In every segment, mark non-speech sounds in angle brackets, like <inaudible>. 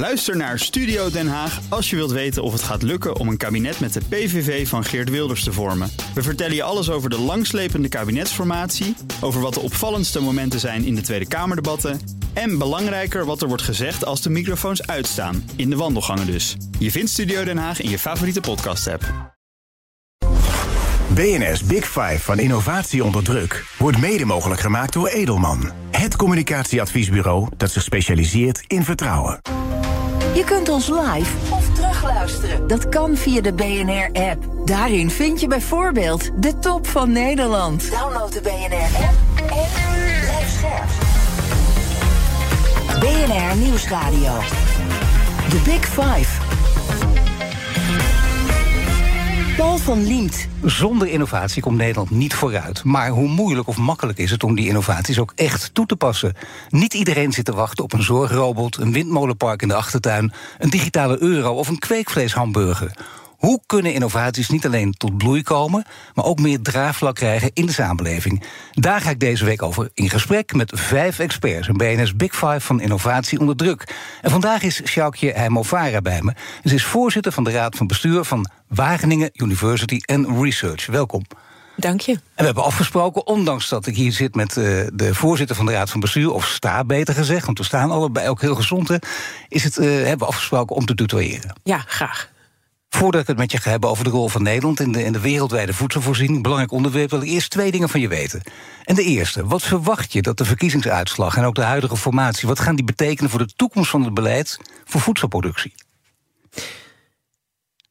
Luister naar Studio Den Haag als je wilt weten of het gaat lukken om een kabinet met de PVV van Geert Wilders te vormen. We vertellen je alles over de langslepende kabinetsformatie, over wat de opvallendste momenten zijn in de Tweede Kamerdebatten en belangrijker wat er wordt gezegd als de microfoons uitstaan, in de wandelgangen dus. Je vindt Studio Den Haag in je favoriete podcast-app. BNS Big Five van innovatie onder druk wordt mede mogelijk gemaakt door Edelman. Het communicatieadviesbureau dat zich specialiseert in vertrouwen. Je kunt ons live of terugluisteren. Dat kan via de BNR-app. Daarin vind je bijvoorbeeld de top van Nederland. Download de BNR-app en blijf scherp. BNR Nieuwsradio. The Big Five. Paul van Liemt. Zonder innovatie komt Nederland niet vooruit. Maar hoe moeilijk of makkelijk is het om die innovaties ook echt toe te passen? Niet iedereen zit te wachten op een zorgrobot, een windmolenpark in de achtertuin, een digitale euro of een kweekvleeshamburger. Hoe kunnen innovaties niet alleen tot bloei komen, maar ook meer draagvlak krijgen in de samenleving? Daar ga ik deze week over in gesprek met vijf experts, een BNS Big Five van innovatie onder druk. En vandaag is Sjoukje Heimovara bij me. Ze is voorzitter van de Raad van Bestuur van Wageningen University and Research. Welkom. Dank je. En we hebben afgesproken, ondanks dat ik hier zit met uh, de voorzitter van de Raad van Bestuur, of sta beter gezegd, want we staan allebei ook heel gezond, hè, is het, uh, hebben we afgesproken om te tutoyeren. Ja, graag. Voordat ik het met je ga hebben over de rol van Nederland in de, in de wereldwijde voedselvoorziening, belangrijk onderwerp, wil ik eerst twee dingen van je weten. En de eerste, wat verwacht je dat de verkiezingsuitslag en ook de huidige formatie, wat gaan die betekenen voor de toekomst van het beleid voor voedselproductie?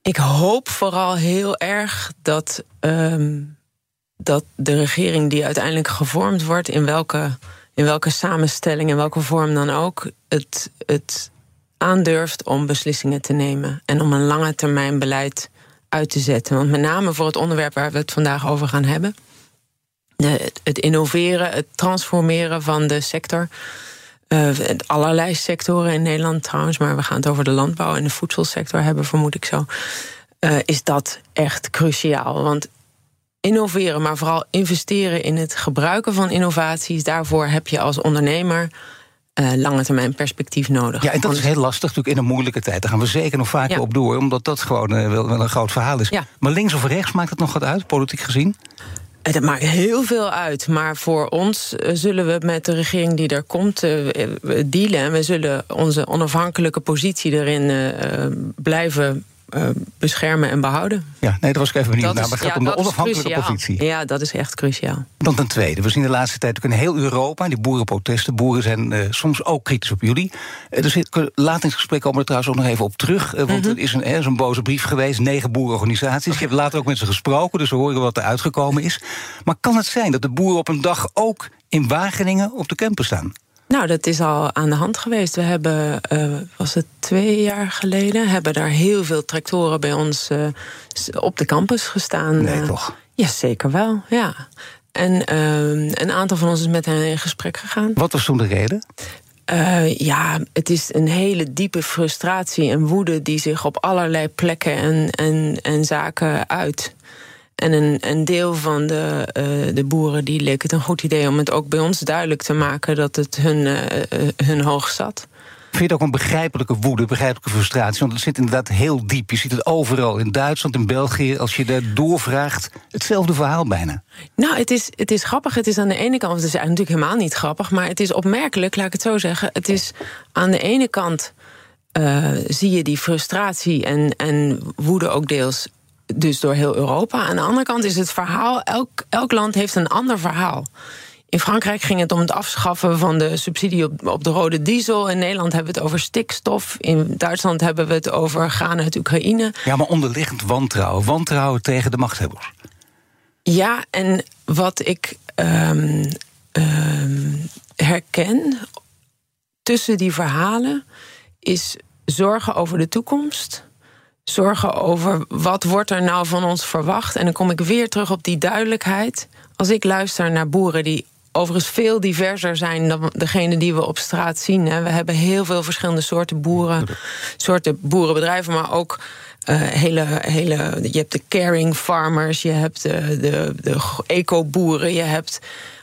Ik hoop vooral heel erg dat, um, dat de regering die uiteindelijk gevormd wordt, in welke, in welke samenstelling, in welke vorm dan ook, het, het aandurft om beslissingen te nemen en om een lange termijn beleid uit te zetten. Want met name voor het onderwerp waar we het vandaag over gaan hebben, de, het innoveren, het transformeren van de sector. Uh, allerlei sectoren in Nederland trouwens, maar we gaan het over de landbouw en de voedselsector hebben, vermoed ik zo. Uh, is dat echt cruciaal? Want innoveren, maar vooral investeren in het gebruiken van innovaties, daarvoor heb je als ondernemer uh, lange termijn perspectief nodig. Ja, en dat is heel lastig natuurlijk in een moeilijke tijd. Daar gaan we zeker nog vaker ja. op door, omdat dat gewoon uh, wel, wel, een groot verhaal is. Ja. Maar links of rechts maakt het nog wat uit, politiek gezien? Het maakt heel veel uit. Maar voor ons zullen we met de regering die er komt dealen. En we zullen onze onafhankelijke positie erin blijven uh, beschermen en behouden. Ja, nee, dat was ik even benieuwd naar. Maar het gaat ja, om de onafhankelijke cruciaal. positie. Ja, dat is echt cruciaal. Dan ten tweede. We zien de laatste tijd ook in heel Europa die boerenprotesten. Boeren zijn uh, soms ook kritisch op jullie. Uh, dus laat in het gesprek komen we er trouwens ook nog even op terug. want mm -hmm. er is een, eh, zo'n boze brief geweest. Negen boerenorganisaties. Ik heb later ook met ze gesproken, dus we horen wat er uitgekomen is. Maar kan het zijn dat de boeren op een dag ook in Wageningen op de campus staan? Nou, dat is al aan de hand geweest. We hebben, uh, was het twee jaar geleden, hebben daar heel veel tractoren bij ons uh, op de campus gestaan. Nee, toch? Ja, zeker wel, ja. En uh, een aantal van ons is met hen in gesprek gegaan. Wat was toen de reden? Uh, ja, het is een hele diepe frustratie en woede die zich op allerlei plekken en, en, en zaken uit. En een, een deel van de, uh, de boeren die leek het een goed idee om het ook bij ons duidelijk te maken dat het hun, uh, hun hoog zat. Vind je het ook een begrijpelijke woede, begrijpelijke frustratie? Want het zit inderdaad heel diep. Je ziet het overal, in Duitsland, in België. Als je daar doorvraagt, hetzelfde verhaal bijna. Nou, het is, het is grappig. Het is aan de ene kant, het is natuurlijk helemaal niet grappig... maar het is opmerkelijk, laat ik het zo zeggen. Het is aan de ene kant uh, zie je die frustratie en, en woede ook deels dus door heel Europa. Aan de andere kant is het verhaal, elk, elk land heeft een ander verhaal. In Frankrijk ging het om het afschaffen van de subsidie op, op de rode diesel. In Nederland hebben we het over stikstof. In Duitsland hebben we het over gaan uit Oekraïne. Ja, maar onderliggend wantrouwen. Wantrouwen tegen de machthebbers. Ja, en wat ik um, um, herken tussen die verhalen is zorgen over de toekomst zorgen over wat wordt er nou van ons verwacht. En dan kom ik weer terug op die duidelijkheid. Als ik luister naar boeren die overigens veel diverser zijn dan degene die we op straat zien. We hebben heel veel verschillende soorten boeren, soorten boerenbedrijven, maar ook uh, hele, hele. Je hebt de caring farmers, je hebt de, de, de eco-boeren, je hebt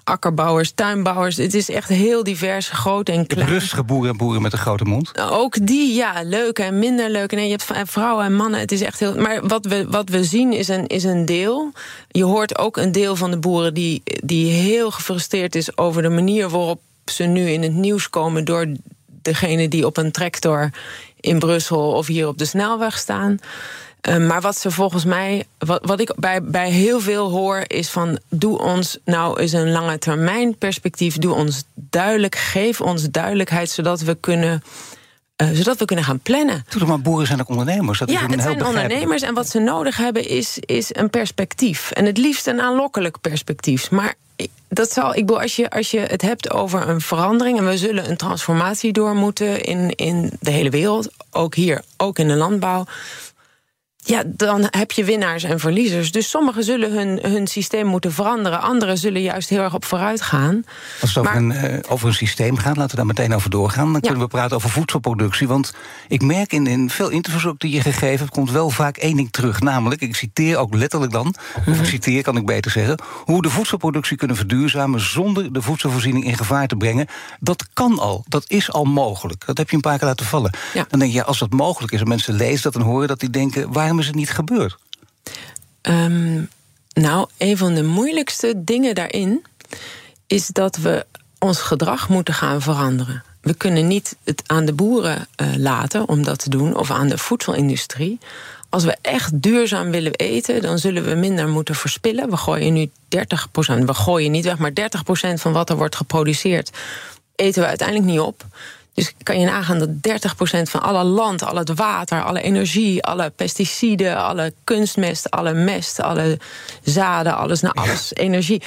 akkerbouwers, tuinbouwers. Het is echt heel divers, groot en klein. Rustige boeren en boeren met een grote mond. Ook die, ja, leuke en minder leuke. Nee, je hebt vrouwen en mannen. Het is echt heel. Maar wat we, wat we zien is een, is een deel. Je hoort ook een deel van de boeren die, die heel gefrustreerd is over de manier waarop ze nu in het nieuws komen door degene die op een tractor in Brussel of hier op de snelweg staan. Ehm, maar wat ze volgens mij, wat, wat ik bij, bij heel veel hoor, is van doe ons nou eens een lange termijn perspectief. Doe ons duidelijk, geef ons duidelijkheid, zodat we kunnen. Uh, zodat we kunnen gaan plannen. Doe maar, boeren zijn ook ondernemers. Dat ja, is het zijn ondernemers en wat ze nodig hebben is, is een perspectief. En het liefst een aanlokkelijk perspectief. Maar dat zal, ik bedoel, als je, als je het hebt over een verandering... en we zullen een transformatie door moeten in, in de hele wereld... ook hier, ook in de landbouw ja, dan heb je winnaars en verliezers. Dus sommigen zullen hun, hun systeem moeten veranderen. Anderen zullen juist heel erg op vooruit gaan. Als het over, een, uh, over een systeem gaat, laten we daar meteen over doorgaan. Dan kunnen we praten over voedselproductie. Want ik merk in, in veel interviews ook die je gegeven hebt... komt wel vaak één ding terug. Namelijk, ik citeer ook letterlijk dan... of ik mhm. citeer, kan ik beter zeggen... hoe we de voedselproductie kunnen verduurzamen... zonder de voedselvoorziening in gevaar te brengen. Dat kan al, dat is al mogelijk. Dat heb je een paar keer laten vallen. Dan denk je, als dat mogelijk is en mensen lezen dat... dan horen dat die denken, waarom is het niet gebeurd? Ehm, nou, een van de moeilijkste dingen daarin is dat we ons gedrag moeten gaan veranderen. We kunnen niet het aan de boeren uh, laten om dat te doen, of aan de voedselindustrie. Als we echt duurzaam willen eten, dan zullen we minder moeten verspillen. We gooien nu 30% we gooien niet weg, maar 30% van wat er wordt geproduceerd, eten we uiteindelijk niet op. Dus kan je nagaan dat 30% van alle land, al het water, alle energie, alle pesticiden, alle kunstmest, alle mest, alle zaden, alles, nou alles, energie,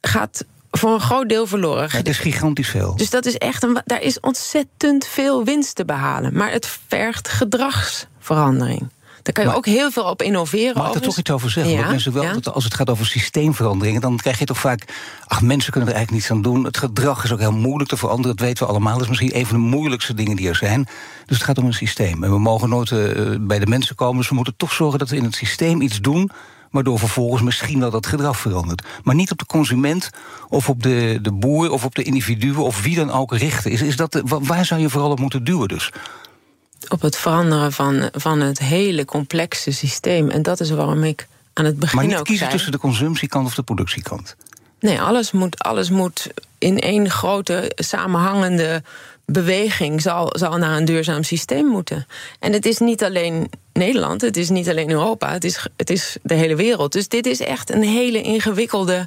gaat voor een groot deel verloren. Het is gigantisch veel. Dus dat is echt een, daar is ontzettend veel winst te behalen. Maar het vergt gedragsverandering. Daar kan je ook heel veel op innoveren. Mag ik er toch iets over zeggen? Want mensen wel, als het gaat over systeemveranderingen, dan krijg je toch vaak. Ach, mensen kunnen er eigenlijk niets aan doen. Het gedrag is ook heel moeilijk te veranderen. Dat weten we allemaal. Dat is misschien een van de moeilijkste dingen die er zijn. Dus het gaat om een systeem. En we mogen nooit uh, bij de mensen komen. Dus we moeten toch zorgen dat we in het systeem iets doen waardoor vervolgens misschien wel dat gedrag verandert. Maar niet op de consument of op de, de boer of op de individuen of wie dan ook richten. Is, is dat waar zou je vooral op moeten duwen dus? Op het veranderen van, van het hele complexe systeem. En dat is waarom ik aan het begin maar niet ook kiezen tussen de consumptiekant of de productiekant. Nee, alles moet, alles moet in één grote samenhangende beweging zal, zal naar een duurzaam systeem moeten. En het is niet alleen Nederland, het is niet alleen Europa, het is, het is de hele wereld. Dus dit is echt een hele ingewikkelde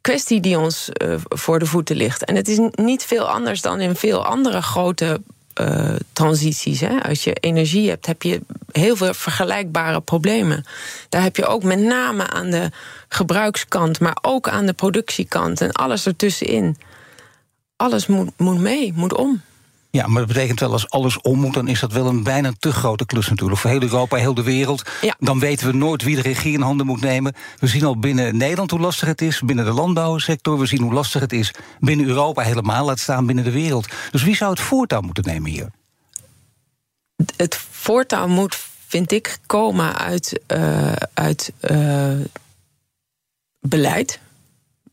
kwestie die ons uh, voor de voeten ligt. En het is niet veel anders dan in veel andere grote uh, transities. Hè. Als je energie hebt, heb je heel veel vergelijkbare problemen. Daar heb je ook met name aan de gebruikskant, maar ook aan de productiekant en alles ertussenin. Alles moet, moet mee, moet om. Ja, maar dat betekent wel als alles om moet, dan is dat wel een bijna te grote klus natuurlijk. Voor heel Europa, heel de wereld. Ja. Dan weten we nooit wie de regie in handen moet nemen. We zien al binnen Nederland hoe lastig het is, binnen de landbouwsector. We zien hoe lastig het is binnen Europa helemaal, laat staan binnen de wereld. Dus wie zou het voortouw moeten nemen hier? Het voortouw moet, vind ik, komen uit, uh, uit uh, beleid.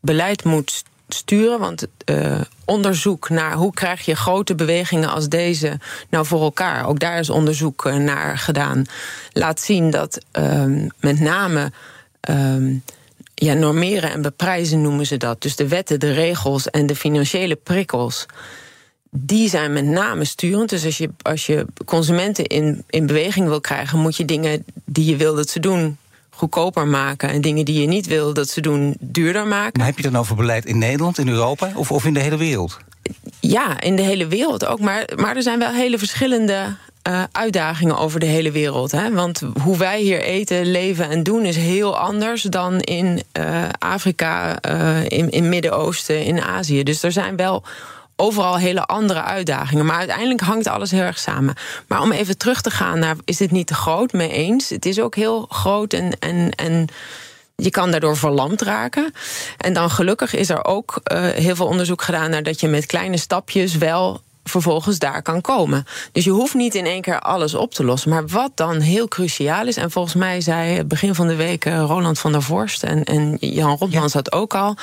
Beleid moet sturen. Want uh, onderzoek naar hoe krijg je grote bewegingen als deze nou voor elkaar, ook daar is onderzoek eh, naar gedaan, laat zien dat uh, met name. Uh, ja, normeren en beprijzen noemen ze dat. Dus de wetten, de regels en de financiële prikkels. Die zijn met name sturend. Dus als je, als je consumenten in, in beweging wil krijgen, moet je dingen die je wil dat ze doen goedkoper maken. En dingen die je niet wil dat ze doen, duurder maken. Maar heb je dan over beleid in Nederland, in Europa of, of in de hele wereld? Ja, in de hele wereld ook. Maar, maar er zijn wel hele verschillende uh, uitdagingen over de hele wereld. Hè? Want hoe wij hier eten, leven en doen is heel anders dan in uh, Afrika, uh, in, in Midden-Oosten, in Azië. Dus er zijn wel overal hele andere uitdagingen. Maar uiteindelijk hangt alles heel erg samen. Maar om even terug te gaan naar, is dit niet te groot? Mee eens. Het is ook heel groot en, en, en je kan daardoor verlamd raken. En dan gelukkig is er ook uh, heel veel onderzoek gedaan naar dat je met kleine stapjes wel vervolgens daar kan komen. Dus je hoeft niet in één keer alles op te lossen. Maar wat dan heel cruciaal is, en volgens mij zei begin van de week eh, Roland van der Vorst en, en Jan Rotmans dat ook al,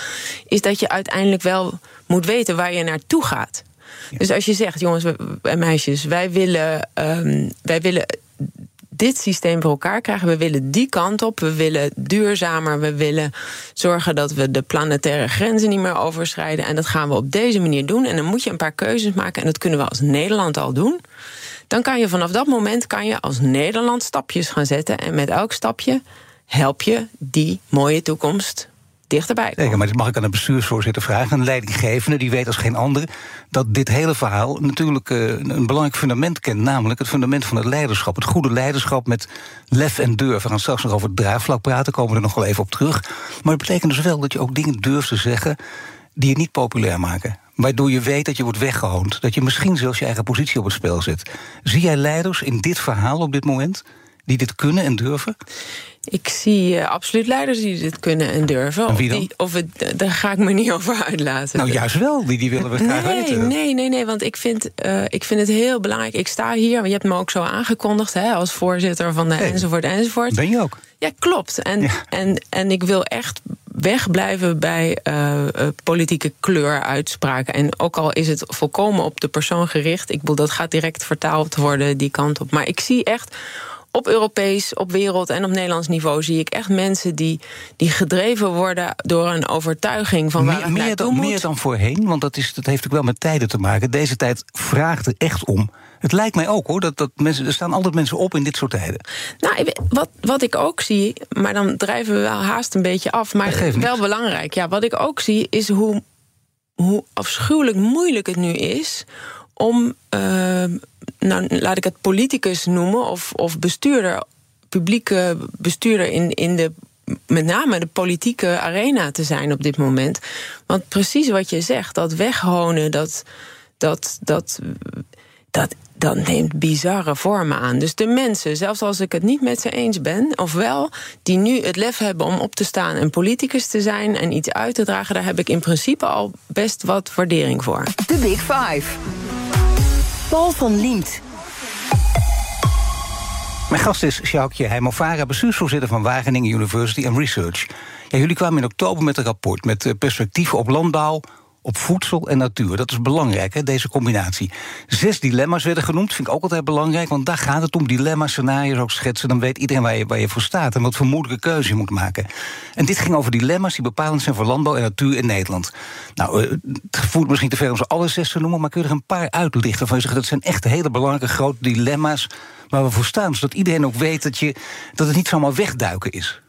is dat je uiteindelijk wel moet weten waar je naartoe gaat. Dus als je zegt, jongens en meisjes, wij willen, um, wij willen dit systeem voor elkaar krijgen. We willen die kant op. We willen duurzamer. We willen zorgen dat we de planetaire grenzen niet meer overschrijden. En dat gaan we op deze manier doen. En dan moet je een paar keuzes maken. En dat kunnen we als Nederland al doen. Dan kan je vanaf dat moment kan je als Nederland stapjes gaan zetten. En met elk stapje help je die mooie toekomst dichterbij komen. maar dit mag ik aan de bestuursvoorzitter vragen. Een leidinggevende die weet als geen ander dat dit hele verhaal natuurlijk uh, een belangrijk fundament kent. Namelijk het fundament van het leiderschap. Het goede leiderschap met lef en durf. We gaan straks nog over het draagvlak praten, komen we er nog wel even op terug. Maar het betekent dus wel dat je ook dingen durft te zeggen die je niet populair maken. Waardoor je weet dat je wordt weggehoond. Dat je misschien zelfs je eigen positie op het spel zet. Zie jij leiders in dit verhaal op dit moment die dit kunnen en durven? Ik zie uh, absoluut leiders die dit kunnen en durven. En wie dan? Of, die, of het, daar ga ik me niet <laughs> over uitlaten. Nou, juist wel. Die, die willen we graag nee, weten. Nee, nee, nee. Want ik vind, uh, ik vind het heel belangrijk. Ik sta hier, je hebt me ook zo aangekondigd... Hè, als voorzitter van de hey, enzovoort enzovoort. Ben je ook? Ja, klopt. En, ja. en, en ik wil echt wegblijven bij uh, politieke kleuruitspraken. En ook al is het volkomen op de persoon gericht... ik bedoel, dat gaat direct vertaald worden die kant op. Maar ik zie echt op Europees, op wereld en op Nederlands niveau zie ik echt mensen die, die gedreven worden door een overtuiging van waar meer, meer dan, moet. Meer dan voorheen, want dat, is, dat heeft ook wel met tijden te maken. Deze tijd vraagt er echt om. Het lijkt mij ook hoor, dat, dat mensen, er staan altijd mensen op in dit soort tijden. Nou, wat, wat ik ook zie, maar dan drijven we wel haast een beetje af, maar wel belangrijk. Ja, wat ik ook zie is hoe, hoe afschuwelijk moeilijk het nu is om, uh, nou, laat ik het politicus noemen, of, of bestuurder, publieke bestuurder in, in de met name de politieke arena te zijn op dit moment. Want precies wat je zegt, dat weghonen, dat, dat, dat, dat, dat neemt bizarre vormen aan. Dus de mensen, zelfs als ik het niet met ze eens ben, ofwel die nu het lef hebben om op te staan en politicus te zijn en iets uit te dragen, daar heb ik in principe al best wat waardering voor. De Big Five. Paul van Liemt. Mijn gast is Sjoukje Heimovara, bestuursvoorzitter van Wageningen University and Research. Jullie kwamen in oktober met een rapport met eh, perspectieven op landbouw, op voedsel en natuur. Dat is belangrijk, hè, deze combinatie. Zes dilemma's werden genoemd, vind ik ook altijd belangrijk... want daar gaat het om, dilemma's, scenario's ook schetsen... dan weet iedereen waar je, waar je voor staat en wat voor moeilijke keuze je moet maken. En dit ging over dilemma's die bepalend zijn voor landbouw en natuur in Nederland. Nou, uh, het voert misschien te ver om ze alle zes te noemen... maar kun je er een paar uitlichten van je zegt... dat zijn echt hele belangrijke grote dilemma's waar we voor staan... zodat iedereen ook weet dat, je, dat het niet zomaar wegduiken is.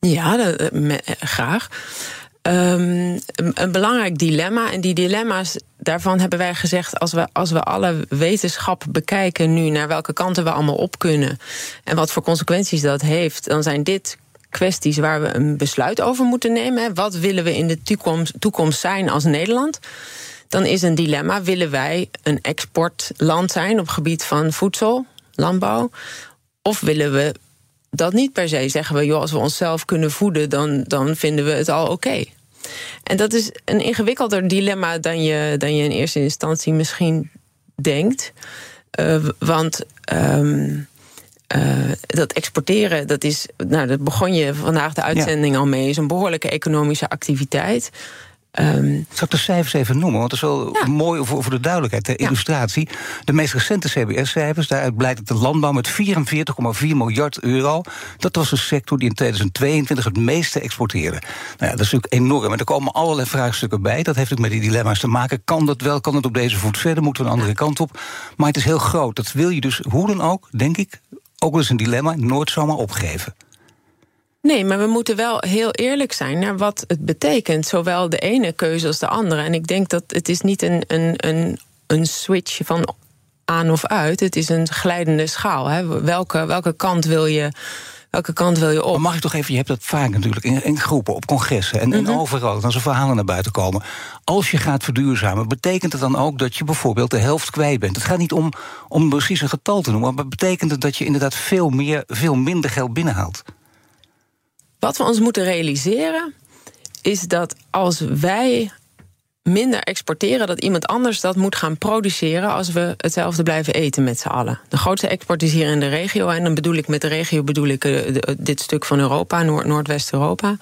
Ja, dat, me, graag. Um, een belangrijk dilemma. En die dilemma's, daarvan hebben wij gezegd... als we, als we alle wetenschap bekijken nu... naar welke kanten we allemaal op kunnen... en wat voor consequenties dat heeft... dan zijn dit kwesties waar we een besluit over moeten nemen. Wat willen we in de toekomst, toekomst zijn als Nederland? Dan is een dilemma, willen wij een exportland zijn... op gebied van voedsel, landbouw... of willen we dat niet per se. Zeggen we, joh, als we onszelf kunnen voeden, dan, dan vinden we het al oké. Okay. En dat is een ingewikkelder dilemma dan je, dan je in eerste instantie misschien denkt. Uh, want um, uh, dat exporteren, dat is, nou, dat begon je vandaag de uitzending ja. al mee, is een behoorlijke economische activiteit. Um, Zal ik de cijfers even noemen? Want dat is wel ja. mooi voor, voor de duidelijkheid, de ja. illustratie. De meest recente CBS-cijfers, daaruit blijkt dat de landbouw met 44,4 miljard euro... dat was de sector die in 2022 het meeste exporteerde. Nou ja, dat is natuurlijk enorm. En er komen allerlei vraagstukken bij. Dat heeft ook met die dilemma's te maken. Kan dat wel? Kan het op deze voet verder? Moeten we een andere kant op? Maar het is heel groot. Dat wil je dus, hoe dan ook, denk ik... ook eens een dilemma, nooit zomaar opgeven. Nee, maar we moeten wel heel eerlijk zijn naar wat het betekent. Zowel de ene keuze als de andere. En ik denk dat het is niet een, een, een, een switch van aan of uit. Het is een glijdende schaal. Hè. Welke, welke kant wil je welke kant wil je op? Maar mag ik toch even, je hebt dat vaak natuurlijk in, in groepen, op congressen en, mm -hmm. en overal, als er verhalen naar buiten komen. Als je gaat verduurzamen, betekent het dan ook dat je bijvoorbeeld de helft kwijt bent? Het gaat niet om, om precies een getal te noemen, maar betekent het dat je inderdaad veel, meer, veel minder geld binnenhaalt? Wat we ons moeten realiseren is dat als wij minder exporteren, dat iemand anders dat moet gaan produceren als we hetzelfde blijven eten met z'n allen. De grootste export is hier in de regio. En dan bedoel ik met de regio bedoel ik uh, dit stuk van Europa, Noord Noordwest-Europa.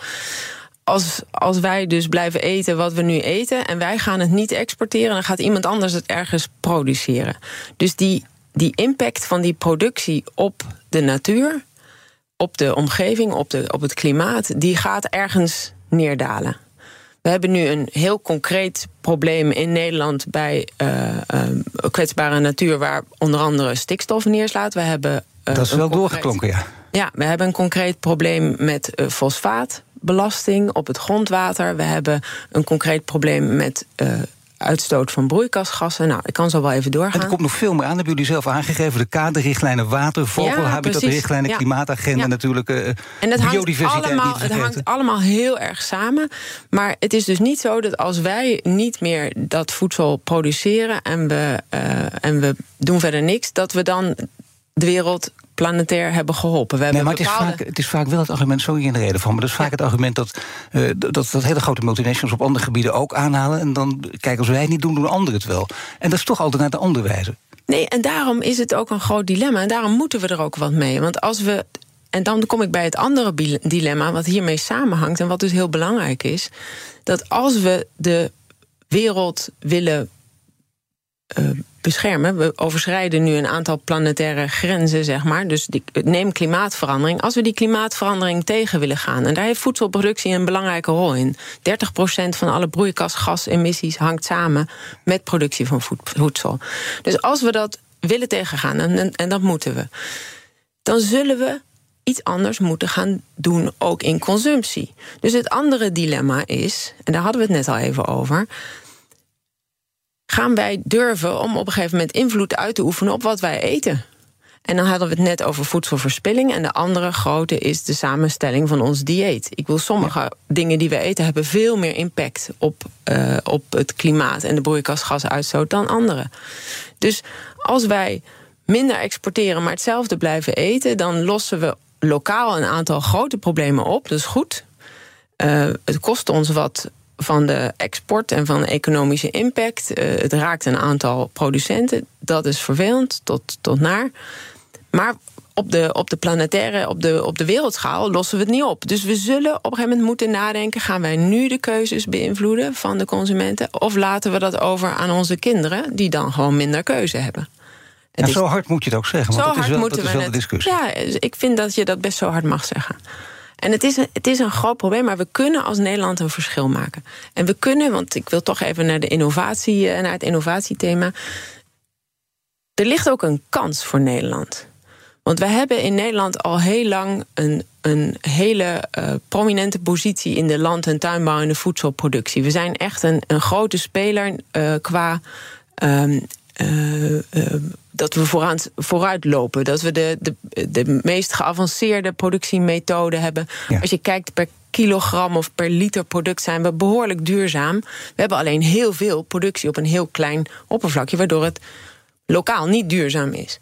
Als, als wij dus blijven eten wat we nu eten en wij gaan het niet exporteren, dan gaat iemand anders het ergens produceren. Dus die, die impact van die productie op de natuur, op de omgeving, op, de, op het klimaat, die gaat ergens neerdalen. We hebben nu een heel concreet probleem in Nederland bij uh, uh, kwetsbare natuur, waar onder andere stikstof neerslaat. We hebben. Uh, dat is wel doorgeklonken, ja. Ja, we hebben een concreet probleem met fosfaatbelasting op het grondwater. We hebben een concreet probleem met uitstoot van broeikasgassen. Nou, ik kan zo wel even doorgaan. En er komt nog veel meer aan, hebben jullie zelf aangegeven. De kaderrichtlijnen water, vogelhabitatrichtlijnen, ja, klimaatagenda ja. natuurlijk, uh, en het biodiversiteit hangt allemaal, Het hangt allemaal heel erg samen. Maar het is dus niet zo dat als wij niet meer dat voedsel produceren... en we, uh, en we doen verder niks, dat we dan de wereld planetair hebben geholpen. We hebben nee, maar het, is vaak, het is vaak wel het argument, sorry in de reden van... maar dat is vaak het argument dat, uh, dat, dat hele grote multinationals... op andere gebieden ook aanhalen. En dan, kijk, als wij het niet doen, doen anderen het wel. En dat is toch altijd naar de andere wijze. Nee, en daarom is het ook een groot dilemma. En daarom moeten we er ook wat mee. Want als we en dan kom ik bij het andere dilemma, wat hiermee samenhangt en wat dus heel belangrijk is: dat als we de wereld willen beschermen. We overschrijden nu een aantal planetaire grenzen, zeg maar. Dus die, neem klimaatverandering. Als we die klimaatverandering tegen willen gaan... en daar heeft voedselproductie een belangrijke rol in. 30% van alle broeikasgasemissies hangt samen... met productie van voedsel. Dus als we dat willen tegengaan, en, en dat moeten we... dan zullen we iets anders moeten gaan doen, ook in consumptie. Dus het andere dilemma is, en daar hadden we het net al even over gaan wij durven om op een gegeven moment invloed uit te oefenen op wat wij eten. En dan hadden we het net over voedselverspilling. En de andere grote is de samenstelling van ons dieet. Ik wil sommige dingen die we eten hebben veel meer impact op, uh, op het klimaat en de broeikasgasuitstoot dan andere. Dus als wij minder exporteren, maar hetzelfde blijven eten, dan lossen we lokaal een aantal grote problemen op. Dat is goed. Uh, het kost ons wat van de export en van de economische impact. Uh, het raakt een aantal producenten. Dat is vervelend tot, tot naar. Maar op de, op de planetaire, op de, op de wereldschaal lossen we het niet op. Dus we zullen op een gegeven moment moeten nadenken: gaan wij nu de keuzes beïnvloeden van de consumenten? Of laten we dat over aan onze kinderen, die dan gewoon minder keuze hebben? En zo hard moet je het ook zeggen, want dat is wel, dat is wel de discussie. Ja, ik vind dat je dat best zo hard mag zeggen. En het is, een, het is een groot probleem, maar we kunnen als Nederland een verschil maken. En we kunnen, want ik wil toch even naar de innovatie, eh, naar het innovatiethema. Er ligt ook een kans voor Nederland. Want we hebben in Nederland al heel lang een, een hele uh, prominente positie in de land- en tuinbouw en de voedselproductie. We zijn echt een, een grote speler uh, qua um, dat we vooraan, vooruit lopen. Dat we de, de, de meest geavanceerde productiemethoden hebben. Als je kijkt per kilogram of per liter product zijn we behoorlijk duurzaam. We hebben alleen heel veel productie op een heel klein oppervlakje, waardoor het lokaal niet duurzaam is.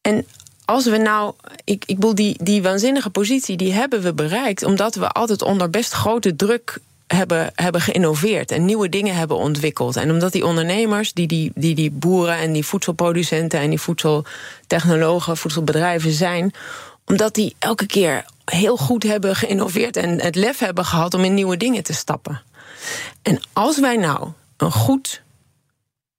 En als we nou, ik, ik bedoel, die, die waanzinnige positie, die hebben we bereikt, omdat we altijd onder best grote druk hebben, hebben geïnnoveerd en nieuwe dingen hebben ontwikkeld. En omdat die ondernemers, die die, die die boeren en die voedselproducenten en die voedseltechnologen, voedselbedrijven zijn, omdat die elke keer heel goed hebben geïnnoveerd en het lef hebben gehad om in nieuwe dingen te stappen. En als wij nou een goed,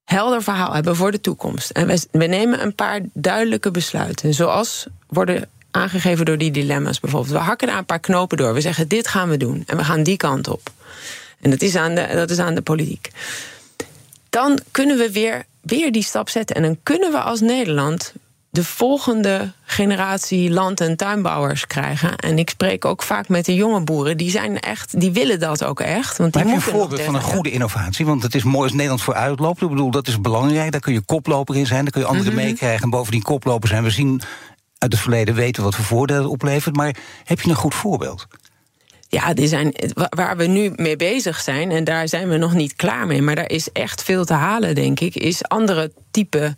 helder verhaal hebben voor de toekomst en we, we nemen een paar duidelijke besluiten, zoals worden aangegeven door die dilemma's bijvoorbeeld. We hakken daar een paar knopen door. We zeggen: dit gaan we doen en we gaan die kant op. En dat is aan de, dat is aan de politiek. Dan kunnen we weer, weer die stap zetten. En dan kunnen we als Nederland de volgende generatie land- en tuinbouwers krijgen. En ik spreek ook vaak met de jonge boeren. Die zijn echt, die willen dat ook echt. Want die maar heb je een voorbeeld van een goede innovatie? Want het is mooi als Nederland voor uitloopt. Ik bedoel, dat is belangrijk. Daar kun je koploper in zijn. Daar kun je anderen mm meekrijgen. En bovendien koplopers zijn. We zien uit het verleden weten wat voor voordelen oplevert. Maar heb je een goed voorbeeld? Ja, die zijn, waar we nu mee bezig zijn, en daar zijn we nog niet klaar mee, maar daar is echt veel te halen, denk ik, is andere type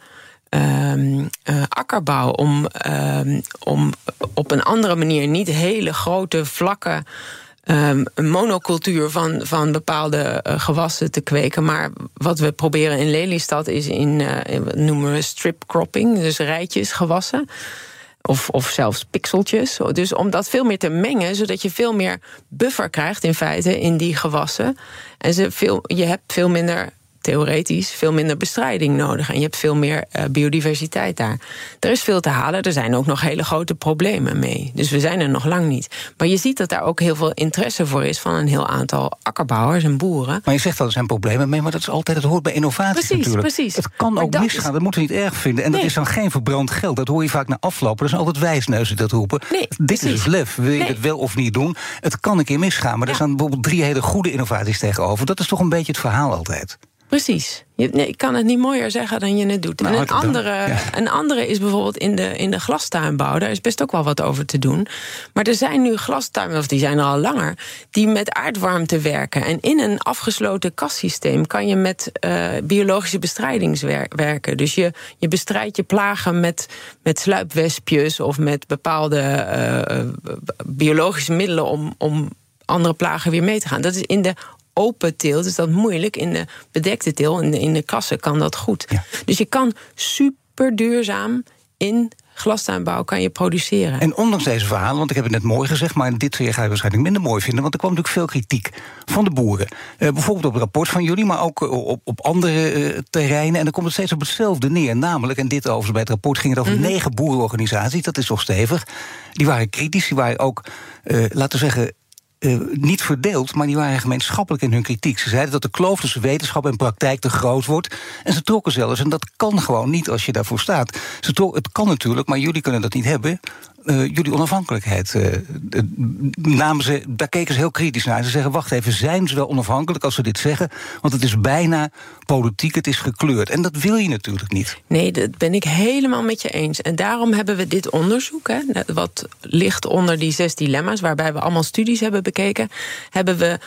um, akkerbouw. Om, um, om op een andere manier niet hele grote vlakken een monocultuur van, van bepaalde gewassen te kweken. Maar wat we proberen in Lelystad is in, uh, noemen we strip cropping, dus rijtjes gewassen. Of, of zelfs pixeltjes. Dus om dat veel meer te mengen, zodat je veel meer buffer krijgt in feite in die gewassen. En ze veel, je hebt veel minder theoretisch veel minder bestrijding nodig. En je hebt veel meer uh, biodiversiteit daar. Er is veel te halen. Er zijn ook nog hele grote problemen mee. Dus we zijn er nog lang niet. Maar je ziet dat daar ook heel veel interesse voor is van een heel aantal akkerbouwers en boeren. Maar je zegt dat er zijn problemen mee, maar dat is altijd, het hoort bij innovatie precies, natuurlijk. Precies. Het kan ook misgaan, dat moeten we niet erg vinden. En dat is dan geen verbrand geld. Dat hoor je vaak na aflopen. Dat zijn altijd wijsneuzen dat roepen. Nee, Dit precies. is lef. Wil je het wel of niet doen? Het kan een keer misgaan, maar er staan bijvoorbeeld drie hele goede innovaties tegenover. Dat is toch een beetje het verhaal altijd. Precies. Je, nee, ik kan het niet mooier zeggen dan je het doet. Nou, en een andere. Ja. een andere is bijvoorbeeld in de, in de glastuinbouw. Daar is best ook wel wat over te doen. Maar er zijn nu glastuinen, of die zijn er al langer... die met aardwarmte werken. En in een afgesloten kastsysteem... kan je met eh, biologische bestrijding werken. Dus je, je bestrijdt je plagen met, met sluipwespjes... of met bepaalde eh, biologische middelen... om, om andere plagen weer mee te gaan. Dat is in de open teelt is dat moeilijk. In de bedekte teel, in de, in de kassen, kan dat goed. Ja. Dus je kan super duurzaam in glastuinbouw kan je produceren. En ondanks deze verhalen, want ik heb het net mooi gezegd... maar dit ga je waarschijnlijk minder mooi vinden... want er kwam natuurlijk veel kritiek van de boeren. Eh, bijvoorbeeld op het rapport van jullie, maar ook op, op andere eh, terreinen. En dan komt het steeds op hetzelfde neer. Namelijk, en dit overigens bij het rapport ging het over Mhm. negen boerenorganisaties... dat is toch stevig. Die waren kritisch, die waren ook, eh, laten we zeggen... eh, niet verdeeld, maar die waren gemeenschappelijk in hun kritiek. Ze zeiden dat de kloof tussen wetenschap en praktijk te groot wordt. En ze trokken zelfs, en dat kan gewoon niet als je daarvoor staat. Ze trok, het kan natuurlijk, maar jullie kunnen dat niet hebben. Eh, jullie onafhankelijkheid. eh, namen ze, daar keken ze heel kritisch naar. Ze zeggen: wacht even, zijn ze wel onafhankelijk als ze dit zeggen? Want het is bijna politiek, het is gekleurd. En dat wil je natuurlijk niet. Nee, dat ben ik helemaal met je eens. En daarom hebben we dit onderzoek, hè, wat ligt onder die zes dilemma's, waarbij we allemaal studies hebben bekeken, hebben we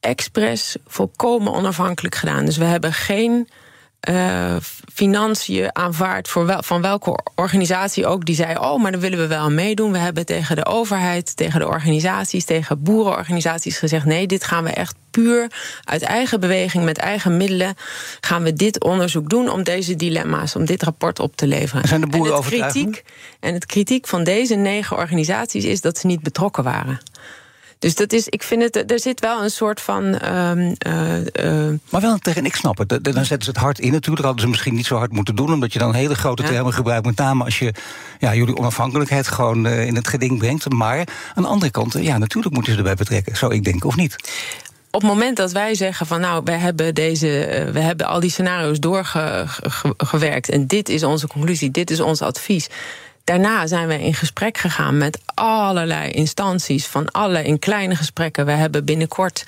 expres volkomen onafhankelijk gedaan. Dus we hebben geen uh, financiën aanvaard voor wel, van welke organisatie ook die zei: Oh, maar daar willen we wel aan meedoen. We hebben tegen de overheid, tegen de organisaties, tegen boerenorganisaties gezegd: Nee, dit gaan we echt puur uit eigen beweging, met eigen middelen, gaan we dit onderzoek doen om deze dilemma's, om dit rapport op te leveren. Zijn de boeren en het overtuigd? kritiek, En het kritiek van deze negen organisaties is dat ze niet betrokken waren. Dus dat is, ik vind het, er zit wel een soort van. Uh, uh, maar wel tegen, ik snap het. Dan zetten ze het hard in natuurlijk. Hadden ze misschien niet zo hard moeten doen, omdat je dan hele grote ja. termen gebruikt. Met name als je ja, jullie onafhankelijkheid gewoon uh, in het geding brengt. Maar aan de andere kant, ja, natuurlijk moeten ze erbij betrekken. Zou ik denken, of niet? op het moment dat wij zeggen van nou, we hebben deze, we hebben al die scenario's doorgewerkt en dit is onze conclusie, dit is ons advies. Daarna zijn we in gesprek gegaan met allerlei instanties, van alle in kleine gesprekken. We hebben binnenkort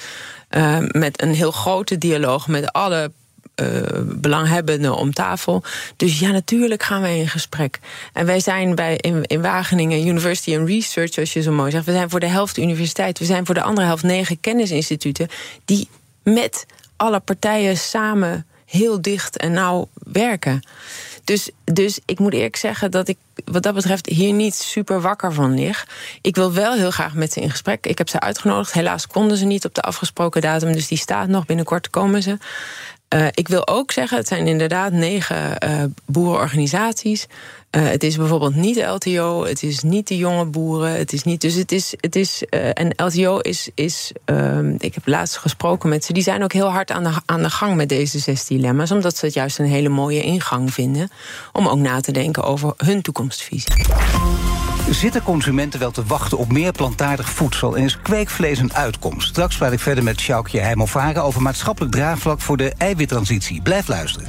uh, met een heel grote dialoog met alle uh, belanghebbenden om tafel. Dus ja, natuurlijk gaan wij in gesprek. En wij zijn bij in, in Wageningen University and Research, zoals je zo mooi zegt. We zijn voor de helft universiteit. We zijn voor de andere helft negen kennisinstituten die met alle partijen samen heel dicht en nauw werken. Dus, dus ik moet eerlijk zeggen dat ik wat dat betreft hier niet super wakker van lig. Ik wil wel heel graag met ze in gesprek. Ik heb ze uitgenodigd. Helaas konden ze niet op de afgesproken datum, dus die staat nog. Binnenkort komen ze. Uh, ik wil ook zeggen, het zijn inderdaad negen uh, boerenorganisaties. Uh, het is bijvoorbeeld niet LTO, het is niet de jonge boeren, het is niet. Dus het is. Het is en LTO is. is ik heb laatst gesproken met ze, die zijn ook heel hard aan de, aan de gang met deze zes dilemma's, omdat ze het juist een hele mooie ingang vinden om ook na te denken over hun toekomstvisie. Zitten consumenten wel te wachten op meer plantaardig voedsel en is kweekvlees een uitkomst? Straks praat ik verder met Sjoukje Heimovaga over maatschappelijk draagvlak voor de eiwittransitie. Blijf luisteren.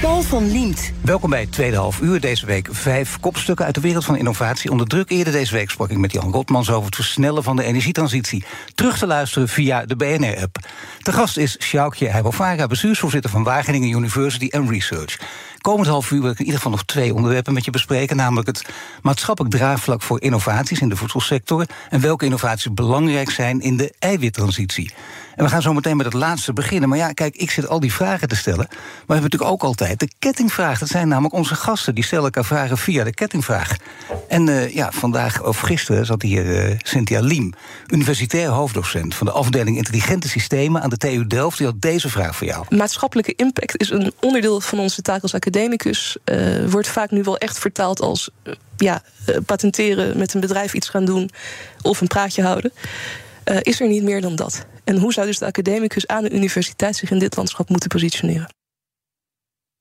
Paul van Liemt. Welkom bij het tweede half uur. Deze week vijf kopstukken uit de wereld van innovatie onder druk. Eerder deze week sprak ik met Jan Rotmans over het versnellen van de energietransitie. Terug te luisteren via de BNR-app. De gast is Sjoukje Heibelvara, bestuursvoorzitter van Wageningen University and Research. Komend half uur wil ik in ieder geval nog twee onderwerpen met je bespreken. Namelijk het maatschappelijk draagvlak voor innovaties in de voedselsector. En welke innovaties belangrijk zijn in de eiwittransitie. En we gaan zo meteen met het laatste beginnen. Maar ja, kijk, ik zit al die vragen te stellen. Maar we hebben natuurlijk ook altijd de kettingvraag. Dat zijn namelijk onze gasten. Die stellen elkaar vragen via de kettingvraag. En uh, ja, vandaag of gisteren zat hier uh, Cynthia Liem, universitair hoofddocent van de afdeling Intelligente Systemen aan de TU Delft. Die had deze vraag voor jou. Maatschappelijke impact is een onderdeel van onze taak als academicus. Uh, wordt vaak nu wel echt vertaald als ja, patenteren, met een bedrijf iets gaan doen of een praatje houden. is er niet meer dan dat? En hoe zou dus de academicus aan de universiteit zich in dit landschap moeten positioneren?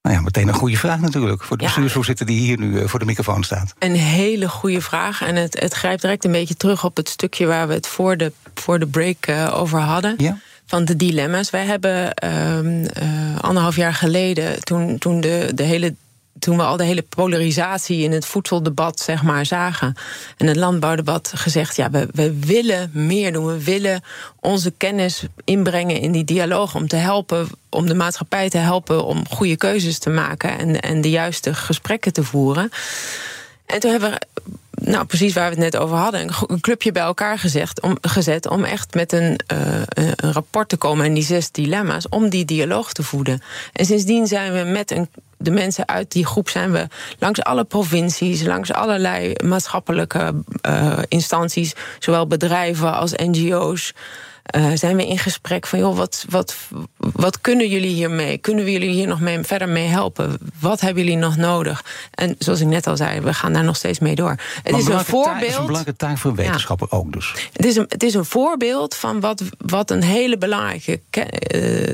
Nou ja, meteen een goede vraag natuurlijk voor de ja. bestuursvoorzitter die hier nu voor de microfoon staat. Een hele goede vraag. En het, het grijpt direct een beetje terug op het stukje waar we het voor de, voor de break uh, over hadden. Ja. Van de dilemma's. Wij hebben uh, uh, anderhalf jaar geleden, toen, toen de, de hele toen we al de hele polarisatie in het voedseldebat zeg maar, zagen. En het landbouwdebat gezegd: ja, we, we willen meer doen. We willen onze kennis inbrengen in die dialoog om te helpen, om de maatschappij te helpen om goede keuzes te maken en, en de juiste gesprekken te voeren. En toen hebben we nou, precies waar we het net over hadden, een clubje bij elkaar gezegd, om, gezet om echt met een, uh, een rapport te komen en die zes dilemma's, om die dialoog te voeden. En sindsdien zijn we met een, de mensen uit die groep zijn we langs alle provincies, langs allerlei maatschappelijke uh, instanties, zowel bedrijven als NGO's. Uh, zijn we in gesprek van, joh, wat, wat, wat kunnen jullie hiermee? Kunnen we jullie hier nog mee, verder mee helpen? Wat hebben jullie nog nodig? En zoals ik net al zei, we gaan daar nog steeds mee door. Het is een voorbeeld. Het is een belangrijke taak voor ja. ook dus. Het is, een, het is een voorbeeld van wat, wat een hele belangrijke uh,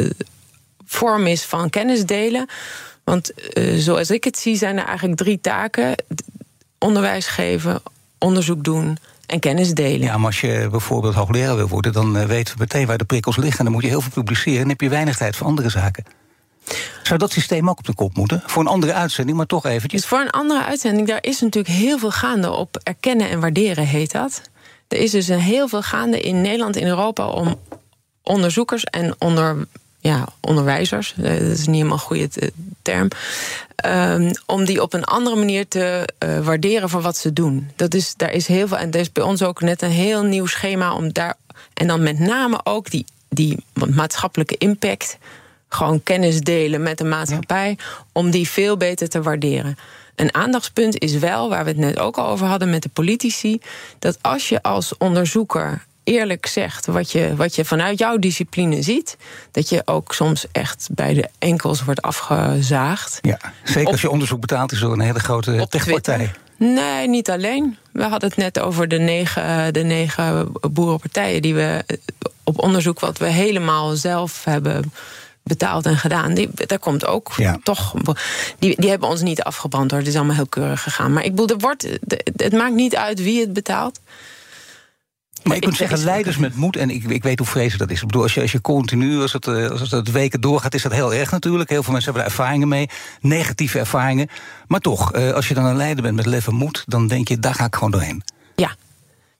uh, vorm is van kennis delen. Want zoals ik het zie, zijn er eigenlijk drie taken: onderwijs geven, onderzoek doen en kennis delen. Ja, maar als je bijvoorbeeld hoogleraar wil worden, dan uh, weten we meteen waar de prikkels liggen. En dan moet je heel veel publiceren en heb je weinig tijd voor andere zaken. Zou dat systeem ook op de kop moeten? Voor een andere uitzending, maar toch eventjes. Dus voor een andere uitzending, daar is natuurlijk heel veel gaande op erkennen en waarderen, heet dat. Er is dus een heel veel gaande in Nederland en Europa om onderzoekers en onder ja, onderwijzers, eh, dat is niet helemaal een goede term, um, om die op een andere manier te uh, waarderen voor wat ze doen. Dat is, daar is heel veel, en er is bij ons ook net een heel nieuw schema om daar, en dan met name ook die, die maatschappelijke impact, gewoon kennis delen met de maatschappij, ja. om die veel beter te waarderen. Een aandachtspunt is wel, waar we het net ook al over hadden met de politici, dat als je als onderzoeker eerlijk zegt wat je, wat je vanuit jouw discipline ziet, dat je ook soms echt bij de enkels wordt afgezaagd. Ja, zeker als je onderzoek betaalt, is er een hele grote techpartij. Nee, niet alleen. We hadden het net over de negen, de negen boerenpartijen die we op onderzoek wat we helemaal zelf hebben betaald en gedaan. Die, daar komt ook ja. toch. Die, die hebben ons niet afgebrand hoor. Het is allemaal heel keurig gegaan. Maar ik bedoel, er wordt, het maakt niet uit wie het betaalt. Maar je kunt zeggen, leiders met moed, en ik, ik weet hoe vreselijk dat is. Ik bedoel, als je, als je continu, als het, als het weken doorgaat, is dat heel erg natuurlijk. Heel veel mensen hebben daar ervaringen mee, negatieve ervaringen. Maar toch, als je dan een leider bent met lef en moed, dan denk je, daar ga ik gewoon doorheen. Ja,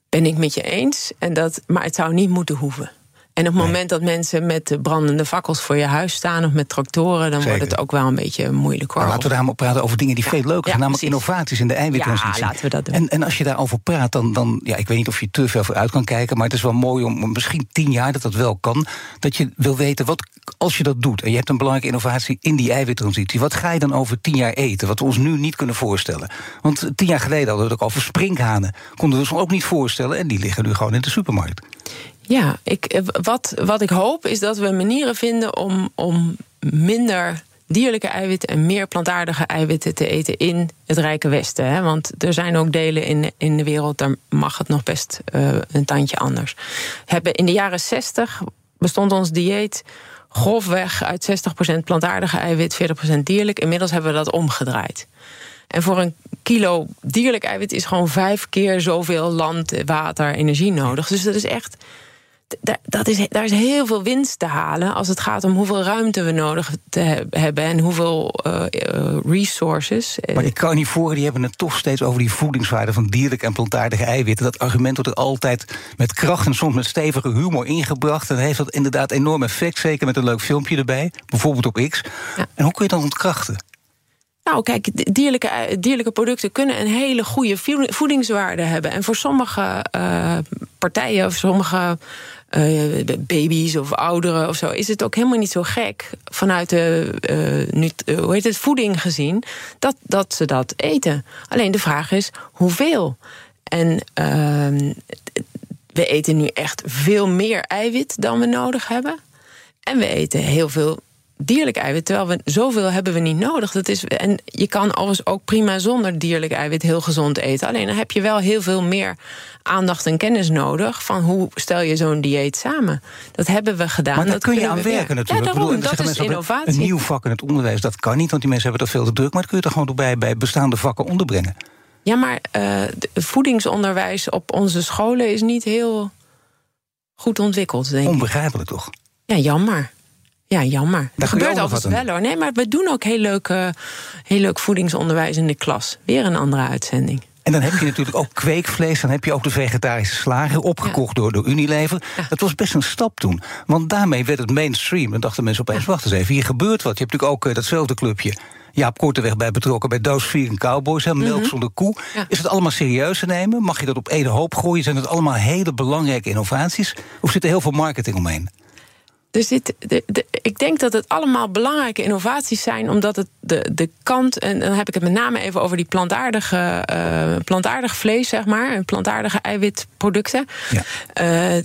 ben ik met je eens. En dat, maar het zou niet moeten hoeven. En op het nee. moment dat mensen met de brandende fakkels voor je huis staan of met tractoren, dan Zeker. wordt het ook wel een beetje moeilijk hoor. Maar laten we daar maar praten over dingen die ja. veel leuker zijn, ja, namelijk precies. innovaties in de eiwittransitie. Ja, laten we dat doen. En, en als je daarover praat, dan, dan, ja, ik weet niet of je te ver vooruit kan kijken, maar het is wel mooi om misschien tien jaar dat dat wel kan, dat je wil weten wat als je dat doet en je hebt een belangrijke innovatie in die eiwittransitie, wat ga je dan over tien jaar eten, wat we ons nu niet kunnen voorstellen? Want tien jaar geleden hadden we het ook over sprinkhanen, konden we ons ook niet voorstellen en die liggen nu gewoon in de supermarkt. Ja, ik, wat, wat ik hoop is dat we manieren vinden om, om minder dierlijke eiwitten en meer plantaardige eiwitten te eten in het rijke Westen. Hè? Want er zijn ook delen in, in de wereld, daar mag het nog best uh, een tandje anders. Hebben in de jaren 60 bestond ons dieet grofweg uit 60% plantaardige eiwit, 40% dierlijk. Inmiddels hebben we dat omgedraaid. En voor een kilo dierlijk eiwit is gewoon vijf keer zoveel land, water, energie nodig. Dus dat is echt dat is, daar is heel veel winst te halen als het gaat om hoeveel ruimte we nodig te hebben en hoeveel uh, resources. Maar die carnivoren die hebben het toch steeds over die voedingswaarde van dierlijke en plantaardige eiwitten. Dat argument wordt er altijd met kracht en soms met stevige humor ingebracht. En heeft dat inderdaad enorm effect, zeker met een leuk filmpje erbij, bijvoorbeeld op X. En hoe kun je dat ontkrachten? Nou, kijk, dierlijke, dierlijke producten kunnen een hele goede voedingswaarde hebben. En voor sommige uh, partijen of sommige uh, baby's of ouderen of zo, is het ook helemaal niet zo gek vanuit de uh, hoe heet het, voeding gezien dat, dat ze dat eten. Alleen de vraag is hoeveel. En ehm, we eten nu echt veel meer eiwit dan we nodig hebben. En we eten heel veel dierlijk eiwit. Terwijl we zoveel hebben we niet nodig. Dat is, en je kan alles ook prima zonder dierlijk eiwit heel gezond eten. Alleen dan heb je wel heel veel meer aandacht en kennis nodig van hoe stel je zo'n dieet samen. Dat hebben we gedaan. Maar dat kun je aan werken natuurlijk. Ja, daarom, bedoel, dat is innovatie. Een nieuw vak in het onderwijs, dat kan niet, want die mensen hebben dat veel te druk. Maar dat kun je toch gewoon bij, bij bestaande vakken onderbrengen. Ja, maar uh, voedingsonderwijs op onze scholen is niet heel goed ontwikkeld, denk ik. Onbegrijpelijk toch? Ja, jammer. Ja, jammer. Dat gebeurt overigens wel hoor. Nee, maar we doen ook heel leuk, uh, heel leuk voedingsonderwijs in de klas. Weer een andere uitzending. En dan heb je natuurlijk ook kweekvlees. Dan heb je ook de vegetarische slager opgekocht door, door Unilever. Dat was best een stap toen. Want daarmee werd het mainstream. En dachten mensen opeens, wacht eens even, hier gebeurt wat. Je hebt natuurlijk ook uh, datzelfde clubje. Jaap Korteweg bij betrokken bij Doos Vier Cowboys. Hè, melk mhm. zonder koe. Is het allemaal serieus te nemen? Mag je dat op één hoop gooien? Zijn het allemaal hele belangrijke innovaties? Of zit er heel veel marketing omheen? Dus dit, de, de, ik denk dat het allemaal belangrijke innovaties zijn, omdat het de, de kant, en dan heb ik het met name even over die plantaardige, uh, plantaardig vlees, zeg maar, en plantaardige eiwitproducten. Ja. Uh,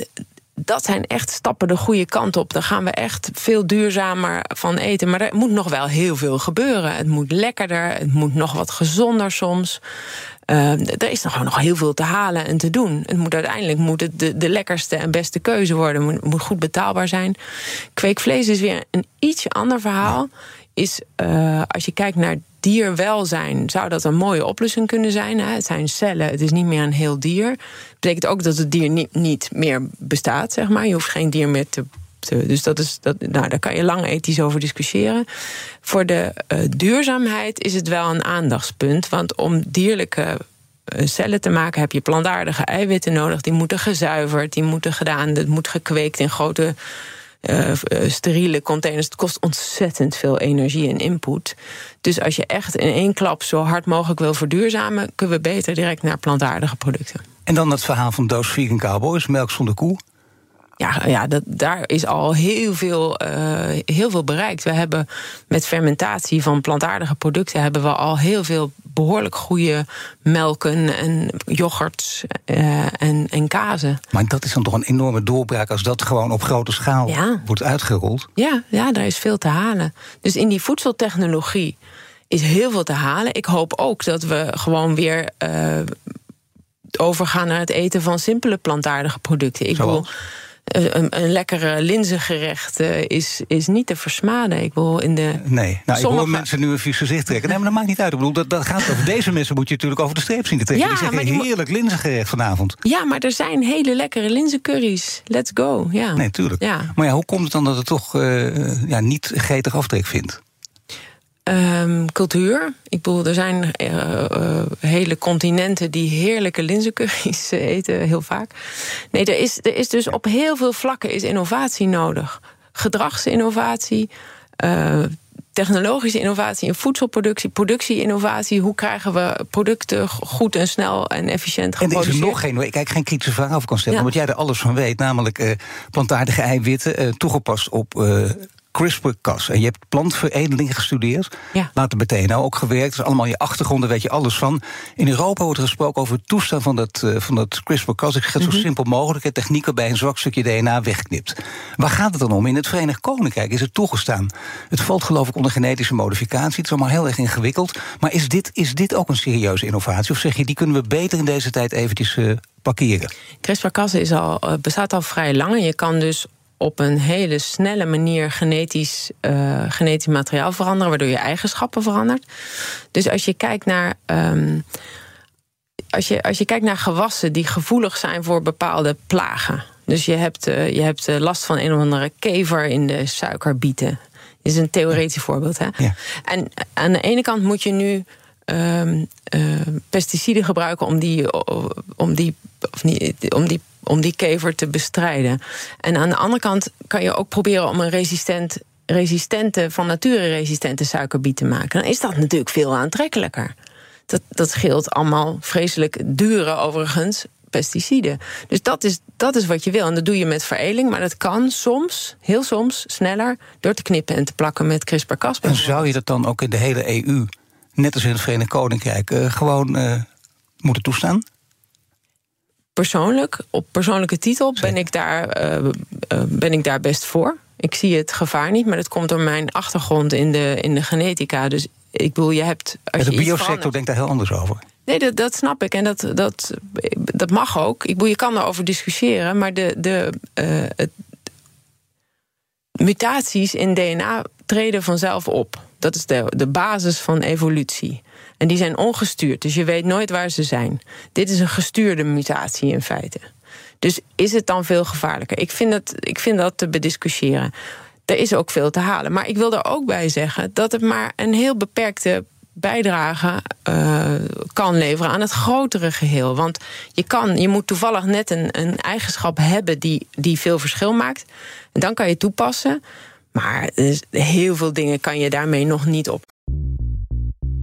dat zijn echt stappen de goede kant op. Daar gaan we echt veel duurzamer van eten. Maar er moet nog wel heel veel gebeuren. Het moet lekkerder, het moet nog wat gezonder soms. Uh, er is nog gewoon nog heel veel te halen en te doen. Het moet uiteindelijk moet het de, de lekkerste en beste keuze worden. Het moet, goed betaalbaar zijn. Kweekvlees is weer een ietsje ander verhaal. Is uh, als je kijkt naar dierwelzijn, zou dat een mooie oplossing kunnen zijn. Hè? Het zijn cellen, het is niet meer een heel dier. Dat betekent ook dat het dier niet, niet meer bestaat, zeg maar. Je hoeft geen dier meer te dus dat is, dat, nou, daar kan je lang ethisch over discussiëren. Voor de uh, duurzaamheid is het wel een aandachtspunt. Want om dierlijke uh, cellen te maken heb je plantaardige eiwitten nodig. Die moeten gezuiverd, die moeten gedaan. Het moet gekweekt in grote uh, steriele containers. Het kost ontzettend veel energie en input. Dus als je echt in één klap zo hard mogelijk wil verduurzamen, kunnen we beter direct naar plantaardige producten. En dan het verhaal van Doos Vegan Cowboys, melk zonder koe. Ja, ja dat, daar is al heel veel, uh, heel veel bereikt. We hebben met fermentatie van plantaardige producten hebben we al heel veel behoorlijk goede melken en yoghurts uh, en, en kazen. Maar dat is dan toch een enorme doorbraak als dat gewoon op grote schaal wordt uitgerold? Ja, ja, daar is veel te halen. Dus in die voedseltechnologie is heel veel te halen. Ik hoop ook dat we gewoon weer. Uh, overgaan naar het eten van simpele plantaardige producten. Ik wil een, een lekkere linzengerecht uh, is, is niet te versmaden. Ik wil in de. Nee, nou, sommige... ik hoor mensen nu een vies gezicht trekken. Nee, maar dat maakt niet uit. Ik bedoel, dat, dat gaat over deze mensen moet je natuurlijk over de streep zien te trekken. Ja, die zeggen maar heerlijk linzengerecht vanavond. Ja, maar er zijn hele lekkere linzencurries. Let's go. Ja. Nee, tuurlijk. Ja. Maar ja, hoe komt het dan dat het toch uh, ja, niet getig aftrek vindt? Um, cultuur. Ik bedoel, er zijn uh, uh, hele continenten die heerlijke linzencurry's eten, heel vaak. Nee, er is, er is dus op heel veel vlakken is innovatie nodig. Gedragsinnovatie, uh, technologische innovatie in voedselproductie, productie-innovatie. Hoe krijgen we producten goed en snel en efficiënt geproduceerd? En er is er nog geen, kijk, geen kritische vraag over kan stellen, ja. omdat jij er alles van weet, namelijk plantaardige eiwitten, toegepast op CRISPR-Cas. En je hebt plantveredeling gestudeerd. Ja. Later meteen nou ook gewerkt. Dus allemaal je achtergronden weet je alles van. In Europa wordt er gesproken over het toestaan van dat, uh, van dat CRISPR-Cas. Ik zeg het zo mhm. simpel mogelijk. Het techniek waarbij een zwak stukje DNA wegknipt. Waar gaat het dan om? In het Verenigd Koninkrijk is het toegestaan. Het valt geloof ik onder genetische modificatie. Het is allemaal heel erg ingewikkeld. Maar is dit, is dit ook een serieuze innovatie? Of zeg je, die kunnen we beter in deze tijd eventjes uh, parkeren? CRISPR-Cas is al, uh, bestaat al vrij lang. En je kan dus op een hele snelle manier genetisch, uh, genetisch materiaal veranderen, waardoor je eigenschappen verandert. Dus als je kijkt naar. Um, als je, als je kijkt naar gewassen die gevoelig zijn voor bepaalde plagen. Dus je hebt, uh, je hebt uh, last van een of andere kever in de suikerbieten. Dit is een theoretisch voorbeeld. Hè? Ja. En aan de ene kant moet je nu um, uh, pesticiden gebruiken om die, om, die, of niet, om, die, om die kever te bestrijden. En aan de andere kant kan je ook proberen om een resistent, resistente, van nature resistente suikerbiet te maken. Dan is dat natuurlijk veel aantrekkelijker. Dat, dat scheelt allemaal vreselijk dure, overigens, pesticiden. Dus dat is, dat is wat je wil. En dat doe je met veredeling, maar dat kan soms, heel soms, sneller door te knippen en te plakken met CRISPR-Cas. En zou je dat dan ook in de hele EU, net als in het Verenigd Koninkrijk, uh, gewoon uh, moeten toestaan? Persoonlijk, op persoonlijke titel, ben ik, daar, uh, ben ik daar best voor. Ik zie het gevaar niet, maar dat komt door mijn achtergrond in de, in de genetica. Dus ik bedoel, je hebt. Als de biosector denkt daar heel anders over. Nee, dat, dat snap ik. En dat, dat, dat mag ook. Ik bedoel, je kan erover discussiëren, maar de, de, uh, het, mutaties in DNA treden vanzelf op. Dat is de, de basis van evolutie. En die zijn ongestuurd, dus je weet nooit waar ze zijn. Dit is een gestuurde mutatie in feite. Dus is het dan veel gevaarlijker? Ik vind dat, ik vind dat te bediscussiëren. Er is ook veel te halen. Maar ik wil er ook bij zeggen dat het maar een heel beperkte bijdrage uh, kan leveren aan het grotere geheel. Want je, kan, je moet toevallig net een, een eigenschap hebben die, die veel verschil maakt. En dan kan je toepassen. Maar heel veel dingen kan je daarmee nog niet op.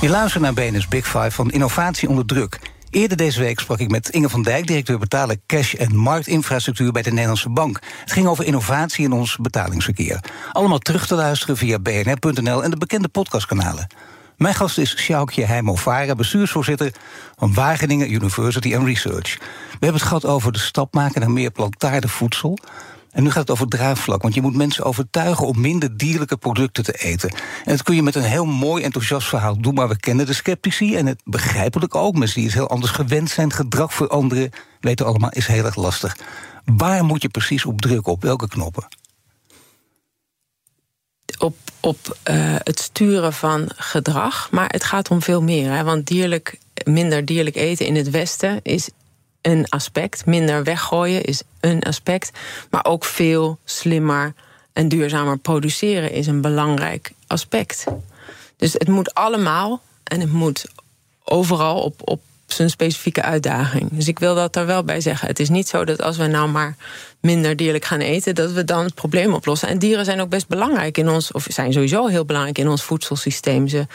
Je luistert naar BNS Big Five van innovatie onder druk. Eerder deze week sprak ik met Inge van Dijk, directeur betalen cash en marktinfrastructuur bij de Nederlandse Bank. Het ging over innovatie in ons betalingsverkeer. Allemaal terug te luisteren via bnr.nl en de bekende podcastkanalen. Mijn gast is Sjoukje Heimo-Vara, bestuursvoorzitter van Wageningen University and Research. We hebben het gehad over de stap maken naar meer plantaardig voedsel. En nu gaat het over draagvlak, want je moet mensen overtuigen om minder dierlijke producten te eten. En dat kun je met een heel mooi enthousiast verhaal doen, maar we kennen de sceptici en het begrijpelijk ook. Mensen die het heel anders gewend zijn, gedrag voor anderen, weten allemaal, is heel erg lastig. Waar moet je precies op drukken? Op welke knoppen? Op, op uh, het sturen van gedrag, maar het gaat om veel meer. Hè? Want dierlijk, minder dierlijk eten in het Westen is een aspect. Minder weggooien is een aspect. Maar ook veel slimmer en duurzamer produceren is een belangrijk aspect. Dus het moet allemaal en het moet overal op, op zijn specifieke uitdaging. Dus ik wil dat er wel bij zeggen. Het is niet zo dat als we nou maar minder dierlijk gaan eten, dat we dan het probleem oplossen. En dieren zijn ook best belangrijk in ons, of zijn sowieso heel belangrijk in ons voedselsysteem. Ze,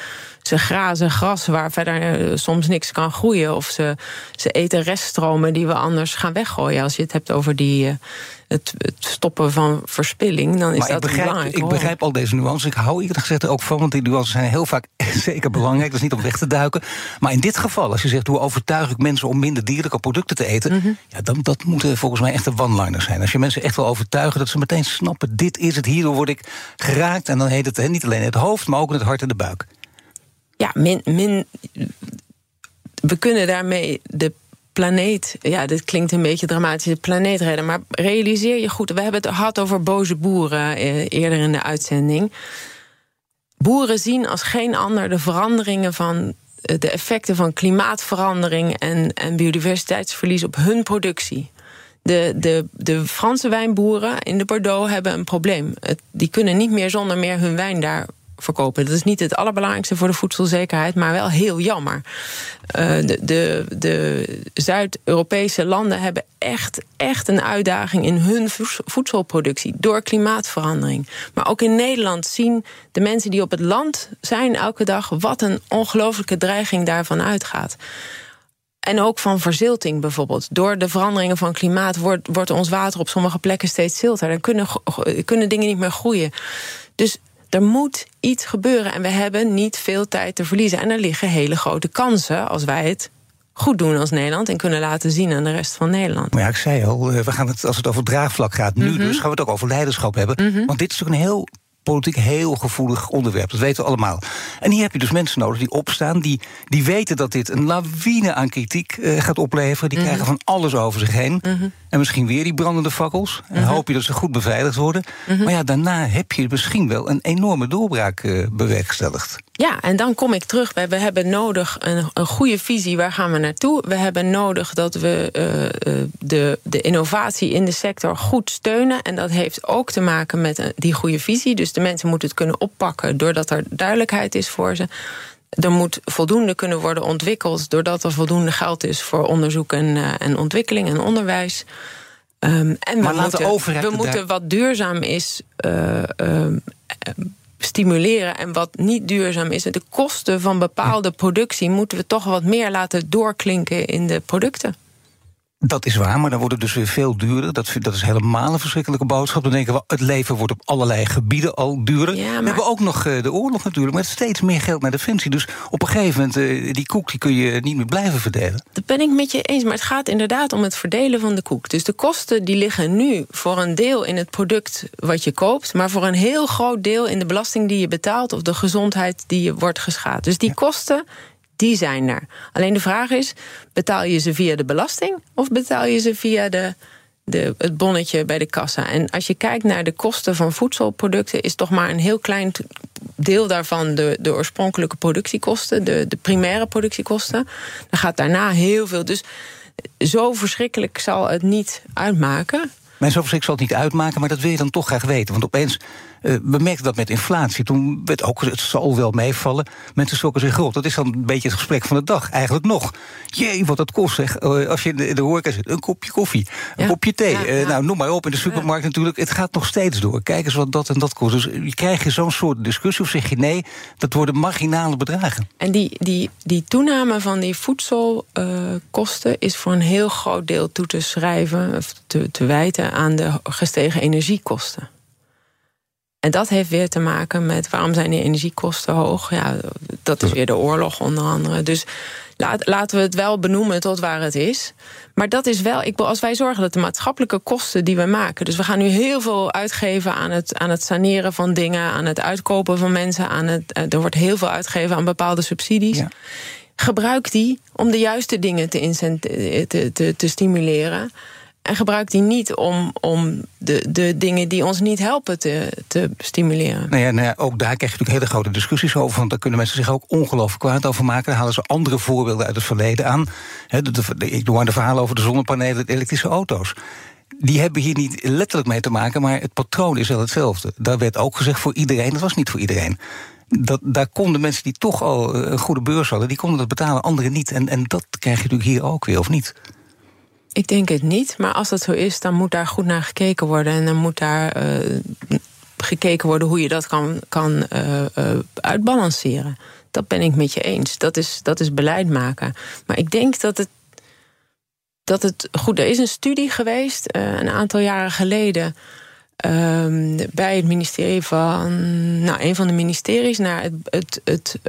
ze grazen gras waar verder eh, soms niks kan groeien. Of ze, ze eten reststromen die we anders gaan weggooien. Als je het hebt over die. Het, het, stoppen van verspilling, dan is maar dat ik begrijp, belangrijk. Ik begrijp al deze nuances. Ik hou eerlijk gezegd er ook van, want die nuances zijn heel vaak <laughs> zeker belangrijk. Dat is niet om weg te duiken. Maar in dit geval, als je zegt hoe overtuig ik mensen om minder dierlijke producten te eten, Mhm. ja, dan dat moeten volgens mij echt de one-liners zijn. Als je mensen echt wil overtuigen dat ze meteen snappen: dit is het, hierdoor word ik geraakt. En dan heet het niet alleen het hoofd, maar ook het hart en de buik. Ja, min, min, we kunnen daarmee de planeet, ja, dit klinkt een beetje dramatisch, de planeet redden. Maar realiseer je goed, we hebben het gehad over boze boeren eh, eerder in de uitzending. Boeren zien als geen ander de veranderingen van eh, de effecten van klimaatverandering en, en biodiversiteitsverlies op hun productie. De, de, de Franse wijnboeren in de Bordeaux hebben een probleem. Die kunnen niet meer zonder meer hun wijn daar Dat is niet het allerbelangrijkste voor de voedselzekerheid, maar wel heel jammer. Uh, de de, de Zuid-Europese landen hebben echt, echt een uitdaging in hun voedselproductie door klimaatverandering. Maar ook in Nederland zien de mensen die op het land zijn elke dag wat een ongelooflijke dreiging daarvan uitgaat. En ook van verzilting bijvoorbeeld. Door de veranderingen van klimaat wordt, wordt ons water op sommige plekken steeds zilter. Dan kunnen, kunnen dingen niet meer groeien. Dus er moet iets gebeuren en we hebben niet veel tijd te verliezen. En er liggen hele grote kansen als wij het goed doen als Nederland en kunnen laten zien aan de rest van Nederland. Maar ja, ik zei al, we gaan het, als het over draagvlak gaat, nu Mhm. dus, gaan we het ook over leiderschap hebben. Mhm. Want dit is natuurlijk een heel politiek heel gevoelig onderwerp. Dat weten we allemaal. En hier heb je dus mensen nodig die opstaan, die, die weten dat dit een lawine aan kritiek eh, gaat opleveren. Die Mhm. krijgen van alles over zich heen. Mhm. En misschien weer die brandende fakkels. En Mhm. hoop je dat ze goed beveiligd worden. Mhm. Maar ja, daarna heb je misschien wel een enorme doorbraak eh, bewerkstelligd. Ja, en dan kom ik terug bij. We hebben nodig een, een goede visie. Waar gaan we naartoe? We hebben nodig dat we eh, eh, de, de innovatie in de sector goed steunen. En dat heeft ook te maken met een- die goede visie. Dus de mensen moeten het kunnen oppakken doordat er duidelijkheid is voor ze. Er moet voldoende kunnen worden ontwikkeld doordat er voldoende geld is voor onderzoek en, eh, en ontwikkeling en onderwijs. Ehm, en Maar we moeten, we moeten wat duurzaam is eh, ehm, eh, stimuleren en wat niet duurzaam is. De kosten van bepaalde productie moeten we toch wat meer laten doorklinken in de producten. Dat is waar, maar dan wordt het dus weer veel duurder. Dat, dat is helemaal een verschrikkelijke boodschap. Dan denken we, het leven wordt op allerlei gebieden al duurder. Ja, We hebben ook nog eh, de oorlog natuurlijk, met steeds meer geld naar defensie. Dus op een gegeven moment, eh, die koek die kun je niet meer blijven verdelen. Dat ben ik met je eens, maar het gaat inderdaad om het verdelen van de koek. Dus de kosten die liggen nu voor een deel in het product wat je koopt, maar voor een heel groot deel in de belasting die je betaalt of de gezondheid die je wordt geschaad. Dus die kosten, die zijn er. Alleen de vraag is: betaal je ze via de belasting of betaal je ze via de, de, het bonnetje bij de kassa? En als je kijkt naar de kosten van voedselproducten, is toch maar een heel klein deel daarvan de, de oorspronkelijke productiekosten, de, de primaire productiekosten. Dan gaat daarna heel veel. Dus zo verschrikkelijk zal het niet uitmaken. Mensen over zich zal het niet uitmaken, maar dat wil je dan toch graag weten. Want opeens, eh, we merkten dat met inflatie. Toen werd ook, het zal wel meevallen. Mensen schrokken zich groot. Dat is dan een beetje het gesprek van de dag. Eigenlijk nog. Jee, wat dat kost zeg. Eh, als je in de, horeca zit, een kopje koffie, een Ja. kopje thee. Ja, eh, ja. nou, noem maar op. In de supermarkt natuurlijk. Het gaat nog steeds door. Kijk eens wat dat en dat kost. Dus je krijg je zo'n soort discussie. Of zeg je nee, dat worden marginale bedragen. En die, die, die toename van die voedselkosten is voor een heel groot deel toe te schrijven, of te, te wijten aan de gestegen energiekosten. En dat heeft weer te maken met waarom zijn die energiekosten hoog? Ja, dat is weer de oorlog onder andere. Dus laat, laten we het wel benoemen tot waar het is. Maar dat is wel, ik, bedoel, als wij zorgen dat de maatschappelijke kosten die we maken. Dus we gaan nu heel veel uitgeven aan het, aan het saneren van dingen, aan het uitkopen van mensen. Aan het, eh, er wordt heel veel uitgegeven aan bepaalde subsidies. Ja. Gebruik die om de juiste dingen te, te, te stimuleren. En gebruik die niet om, om de, de dingen die ons niet helpen te, te stimuleren. Nou ja, nou ja, ook daar krijg je natuurlijk hele grote discussies over. Want daar kunnen mensen zich ook ongelooflijk kwaad over maken. Dan halen ze andere voorbeelden uit het verleden aan. De, ik doe aan de verhalen over de zonnepanelen, de elektrische auto's. Die hebben hier niet letterlijk mee te maken, maar het patroon is wel hetzelfde. Daar werd ook gezegd voor iedereen, dat was niet voor iedereen. Dat, daar konden mensen die toch al eh, een goede beurs hadden, die konden dat betalen, anderen niet. En, en dat krijg je natuurlijk hier ook weer, of niet? Ik denk het niet, maar als dat zo is, dan moet daar goed naar gekeken worden. En dan moet daar eh, gekeken worden hoe je dat kan, kan eh, eh, uitbalanceren. Dat ben ik met je eens. Dat is, dat is beleid maken. Maar ik denk dat het. Dat het goed, er is een studie geweest een aantal jaren geleden. ehm, bij het ministerie van. Nou, een van de ministeries naar het, het, het,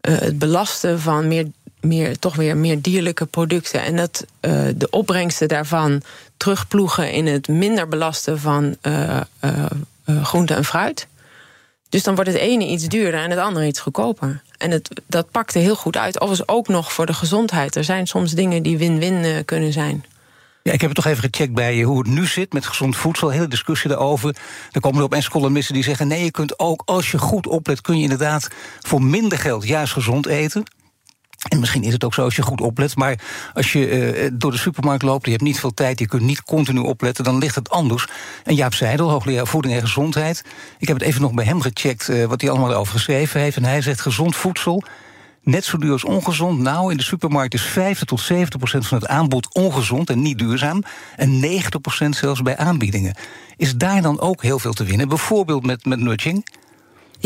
het belasten van meer, meer, toch weer meer dierlijke producten. En dat eh, de opbrengsten daarvan terugploegen in het minder belasten van eh, eh, groente en fruit. Dus dan wordt het ene iets duurder en het andere iets goedkoper. En het, dat pakte heel goed uit. Overigens ook nog voor de gezondheid. Er zijn soms dingen die win-win kunnen zijn. Ja, ik heb het toch even gecheckt bij hoe het nu zit met gezond voedsel. Hele discussie daarover. Er komen er opeens columnisten die zeggen: nee, je kunt ook als je goed oplet, kun je inderdaad voor minder geld juist gezond eten. En misschien is het ook zo als je goed oplet. Maar als je eh, door de supermarkt loopt, je hebt niet veel tijd, je kunt niet continu opletten, dan ligt het anders. En Jaap Seidel, hoogleraar voeding en gezondheid. Ik heb het even nog bij hem gecheckt eh, wat hij allemaal over geschreven heeft. En hij zegt gezond voedsel. Net zo duur als ongezond. Nou, in de supermarkt is 50 tot 70 procent van het aanbod ongezond en niet duurzaam. En 90 procent zelfs bij aanbiedingen. Is daar dan ook heel veel te winnen? Bijvoorbeeld met, met nudging?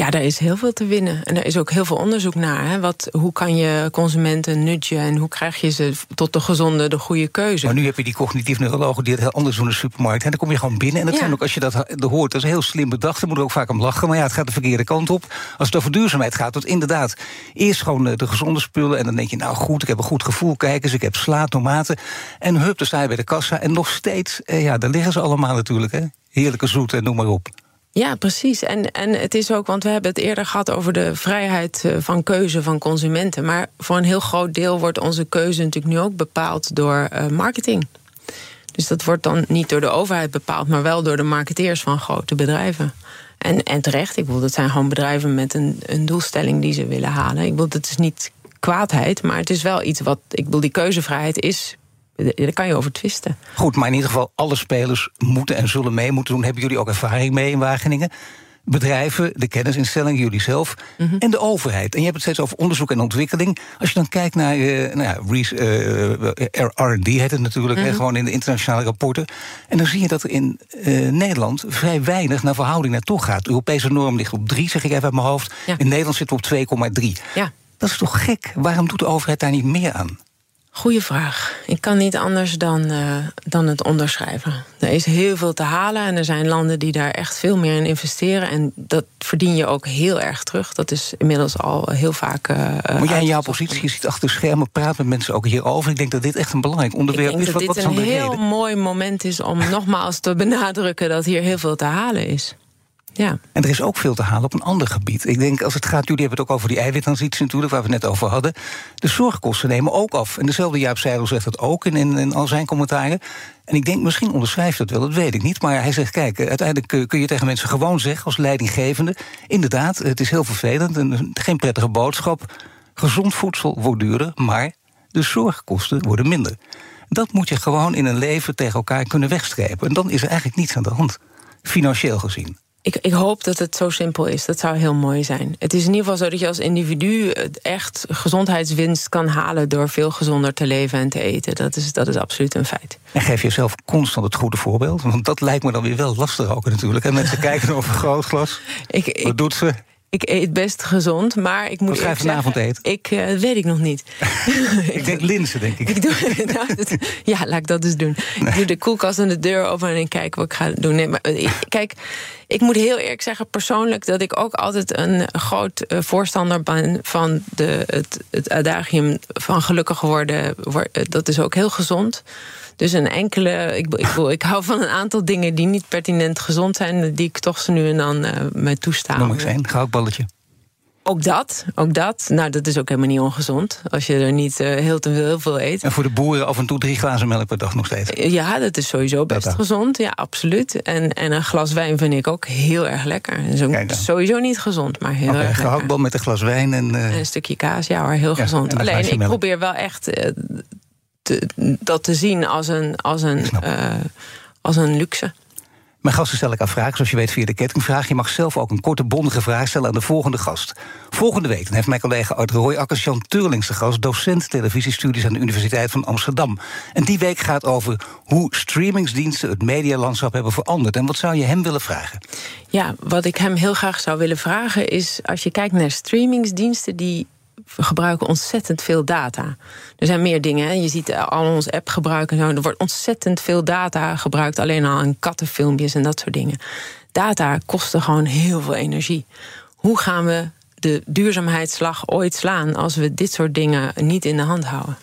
Ja, daar is heel veel te winnen. En er is ook heel veel onderzoek naar. Hè? Wat, hoe kan je consumenten nudgen en hoe krijg je ze tot de gezonde, de goede keuze? Maar nu heb je die cognitief neurologen die het heel anders doen in de supermarkt. En dan kom je gewoon binnen. En dat zijn ook, als je dat hoort, dat is heel slim bedacht. Daar moet er ook vaak om lachen. Maar ja, het gaat de verkeerde kant op. Als het over duurzaamheid gaat, dat inderdaad eerst gewoon eh, de gezonde spullen. En dan denk je, nou goed, ik heb een goed gevoel. Kijk eens, ik heb sla, tomaten. En hup, dan sta je bij de kassa. En nog steeds, eh, ja, daar liggen ze allemaal natuurlijk. Hè? Heerlijke zoete, noem maar op. Ja, precies. En, en het is ook, want we hebben het eerder gehad over de vrijheid eh, van keuze van consumenten. Maar voor een heel groot deel wordt onze keuze natuurlijk nu ook bepaald door uh, marketing. Dus dat wordt dan niet door de overheid bepaald, maar wel door de marketeers van grote bedrijven. En, en terecht, ik bedoel, dat zijn gewoon bedrijven met een, een doelstelling die ze willen halen. Ik bedoel, het is niet kwaadheid, maar het is wel iets wat. Ik bedoel, die keuzevrijheid is daar kan je over twisten. Goed, maar in ieder geval, alle spelers moeten en zullen mee moeten doen. Hebben jullie ook ervaring mee in Wageningen? bedrijven, de kennisinstellingen, jullie zelf mhm. en de overheid. En je hebt het steeds over onderzoek en ontwikkeling. Als je dan kijkt naar uh, nou ja, uh, R&D heet het natuurlijk, mm gewoon in de internationale rapporten. En dan zie je dat er in uh, Nederland vrij weinig naar verhouding naartoe gaat. De Europese norm ligt op 3, zeg ik even uit mijn hoofd. In Nederland zit het op 2,3. Ja. Dat is toch gek? Waarom doet de overheid daar niet meer aan? Goeie vraag. Ik kan niet anders dan, uh, dan het onderschrijven. Er is heel veel te halen en er zijn landen die daar echt veel meer in investeren. En dat verdien je ook heel erg terug. Dat is inmiddels al heel vaak. Uh, maar jij in jouw positie, je zit achter de schermen, praat met mensen ook hierover. Ik denk dat dit echt een belangrijk onderwerp is. Ik denk dat dit een heel mooi moment is om <laughs> nogmaals te benadrukken dat hier heel veel te halen is. Ja. En er is ook veel te halen op een ander gebied. Ik denk, als het gaat, jullie hebben het ook over die eiwittransitie natuurlijk, waar we het net over hadden. De zorgkosten nemen ook af. En dezelfde Jaap Seidel zegt dat ook in, in, al zijn commentaren. En ik denk, misschien onderschrijft dat wel, dat weet ik niet. Maar hij zegt, kijk, uiteindelijk kun je tegen mensen gewoon zeggen, als leidinggevende... inderdaad, het is heel vervelend en geen prettige boodschap. Gezond voedsel wordt duurder, maar de zorgkosten worden minder. Dat moet je gewoon in een leven tegen elkaar kunnen wegstrepen. En dan is er eigenlijk niets aan de hand, financieel gezien. Ik, ik, hoop dat het zo simpel is. Dat zou heel mooi zijn. Het is in ieder geval zo dat je als individu echt gezondheidswinst kan halen door veel gezonder te leven en te eten. Dat is, dat is absoluut een feit. En geef jezelf constant het goede voorbeeld. Want dat lijkt me dan weer wel lastig ook natuurlijk. En mensen <laughs> kijken over grootglas. Ik, Wat doet ze? Ik eet best gezond, maar ik moet. Wat ga je vanavond eten? Ik uh, weet ik nog niet. <laughs> ik denk linzen, denk ik. <laughs> ik doe, nou, ja, laat ik dat dus doen. Ik doe de koelkast en de deur open en ik kijk wat ik ga doen. Nee, maar, kijk, ik moet heel eerlijk zeggen, persoonlijk, dat ik ook altijd een groot eh, voorstander ben van de, het, het adagium van gelukkig worden. Dat is ook heel gezond. Dus een enkele. Ik, ik, ik hou van een aantal dingen die niet pertinent gezond zijn, die ik toch zo nu en dan uh, mij toestaan. Noem ik een goudballetje. Ook dat, ook dat. Nou, dat is ook helemaal niet ongezond. Als je er niet uh, heel, te veel, heel veel eet. En voor de boeren af en toe drie glazen melk per dag nog steeds. Ja, dat is sowieso best gezond. Ja, absoluut. En, en een glas wijn vind ik ook heel erg lekker. Sowieso niet gezond, maar heel okay, erg gehaktbal met een glas wijn en... Uh... en... een stukje kaas, ja hoor, heel gezond. Alleen, ik probeer wel echt dat te zien als een, als een, uh, als een luxe. Mijn gasten stel ik aan vragen, zoals je weet via de kettingvraag. Je mag zelf ook een korte, bondige vraag stellen aan de volgende gast. Volgende week heeft mijn collega Art Roy Akkers Jan Turlings de gast... docent televisiestudies aan de Universiteit van Amsterdam. En die week gaat over hoe streamingsdiensten het medialandschap hebben veranderd. En wat zou je hem willen vragen? Ja, wat ik hem heel graag zou willen vragen is... als je kijkt naar streamingsdiensten die we gebruiken ontzettend veel data. Er zijn meer dingen. Je ziet al ons app gebruiken. Zo. Er wordt ontzettend veel data gebruikt. Alleen al aan kattenfilmpjes en dat soort dingen. Data kosten gewoon heel veel energie. Hoe gaan we de duurzaamheidsslag ooit slaan als we dit soort dingen niet in de hand houden?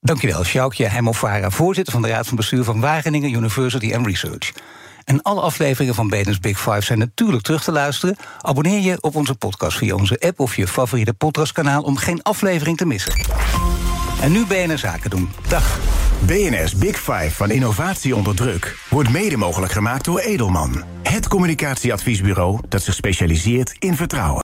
Dankjewel, Sjoukje Hemovara, voorzitter van de Raad van Bestuur van Wageningen University and Research. En alle afleveringen van Benens Big Five zijn natuurlijk terug te luisteren. Abonneer je op onze podcast via onze app of je favoriete podcastkanaal om geen aflevering te missen. En nu BNR Zaken doen. Dag. BNR's Big Five van innovatie onder druk wordt mede mogelijk gemaakt door Edelman. Het communicatieadviesbureau dat zich specialiseert in vertrouwen.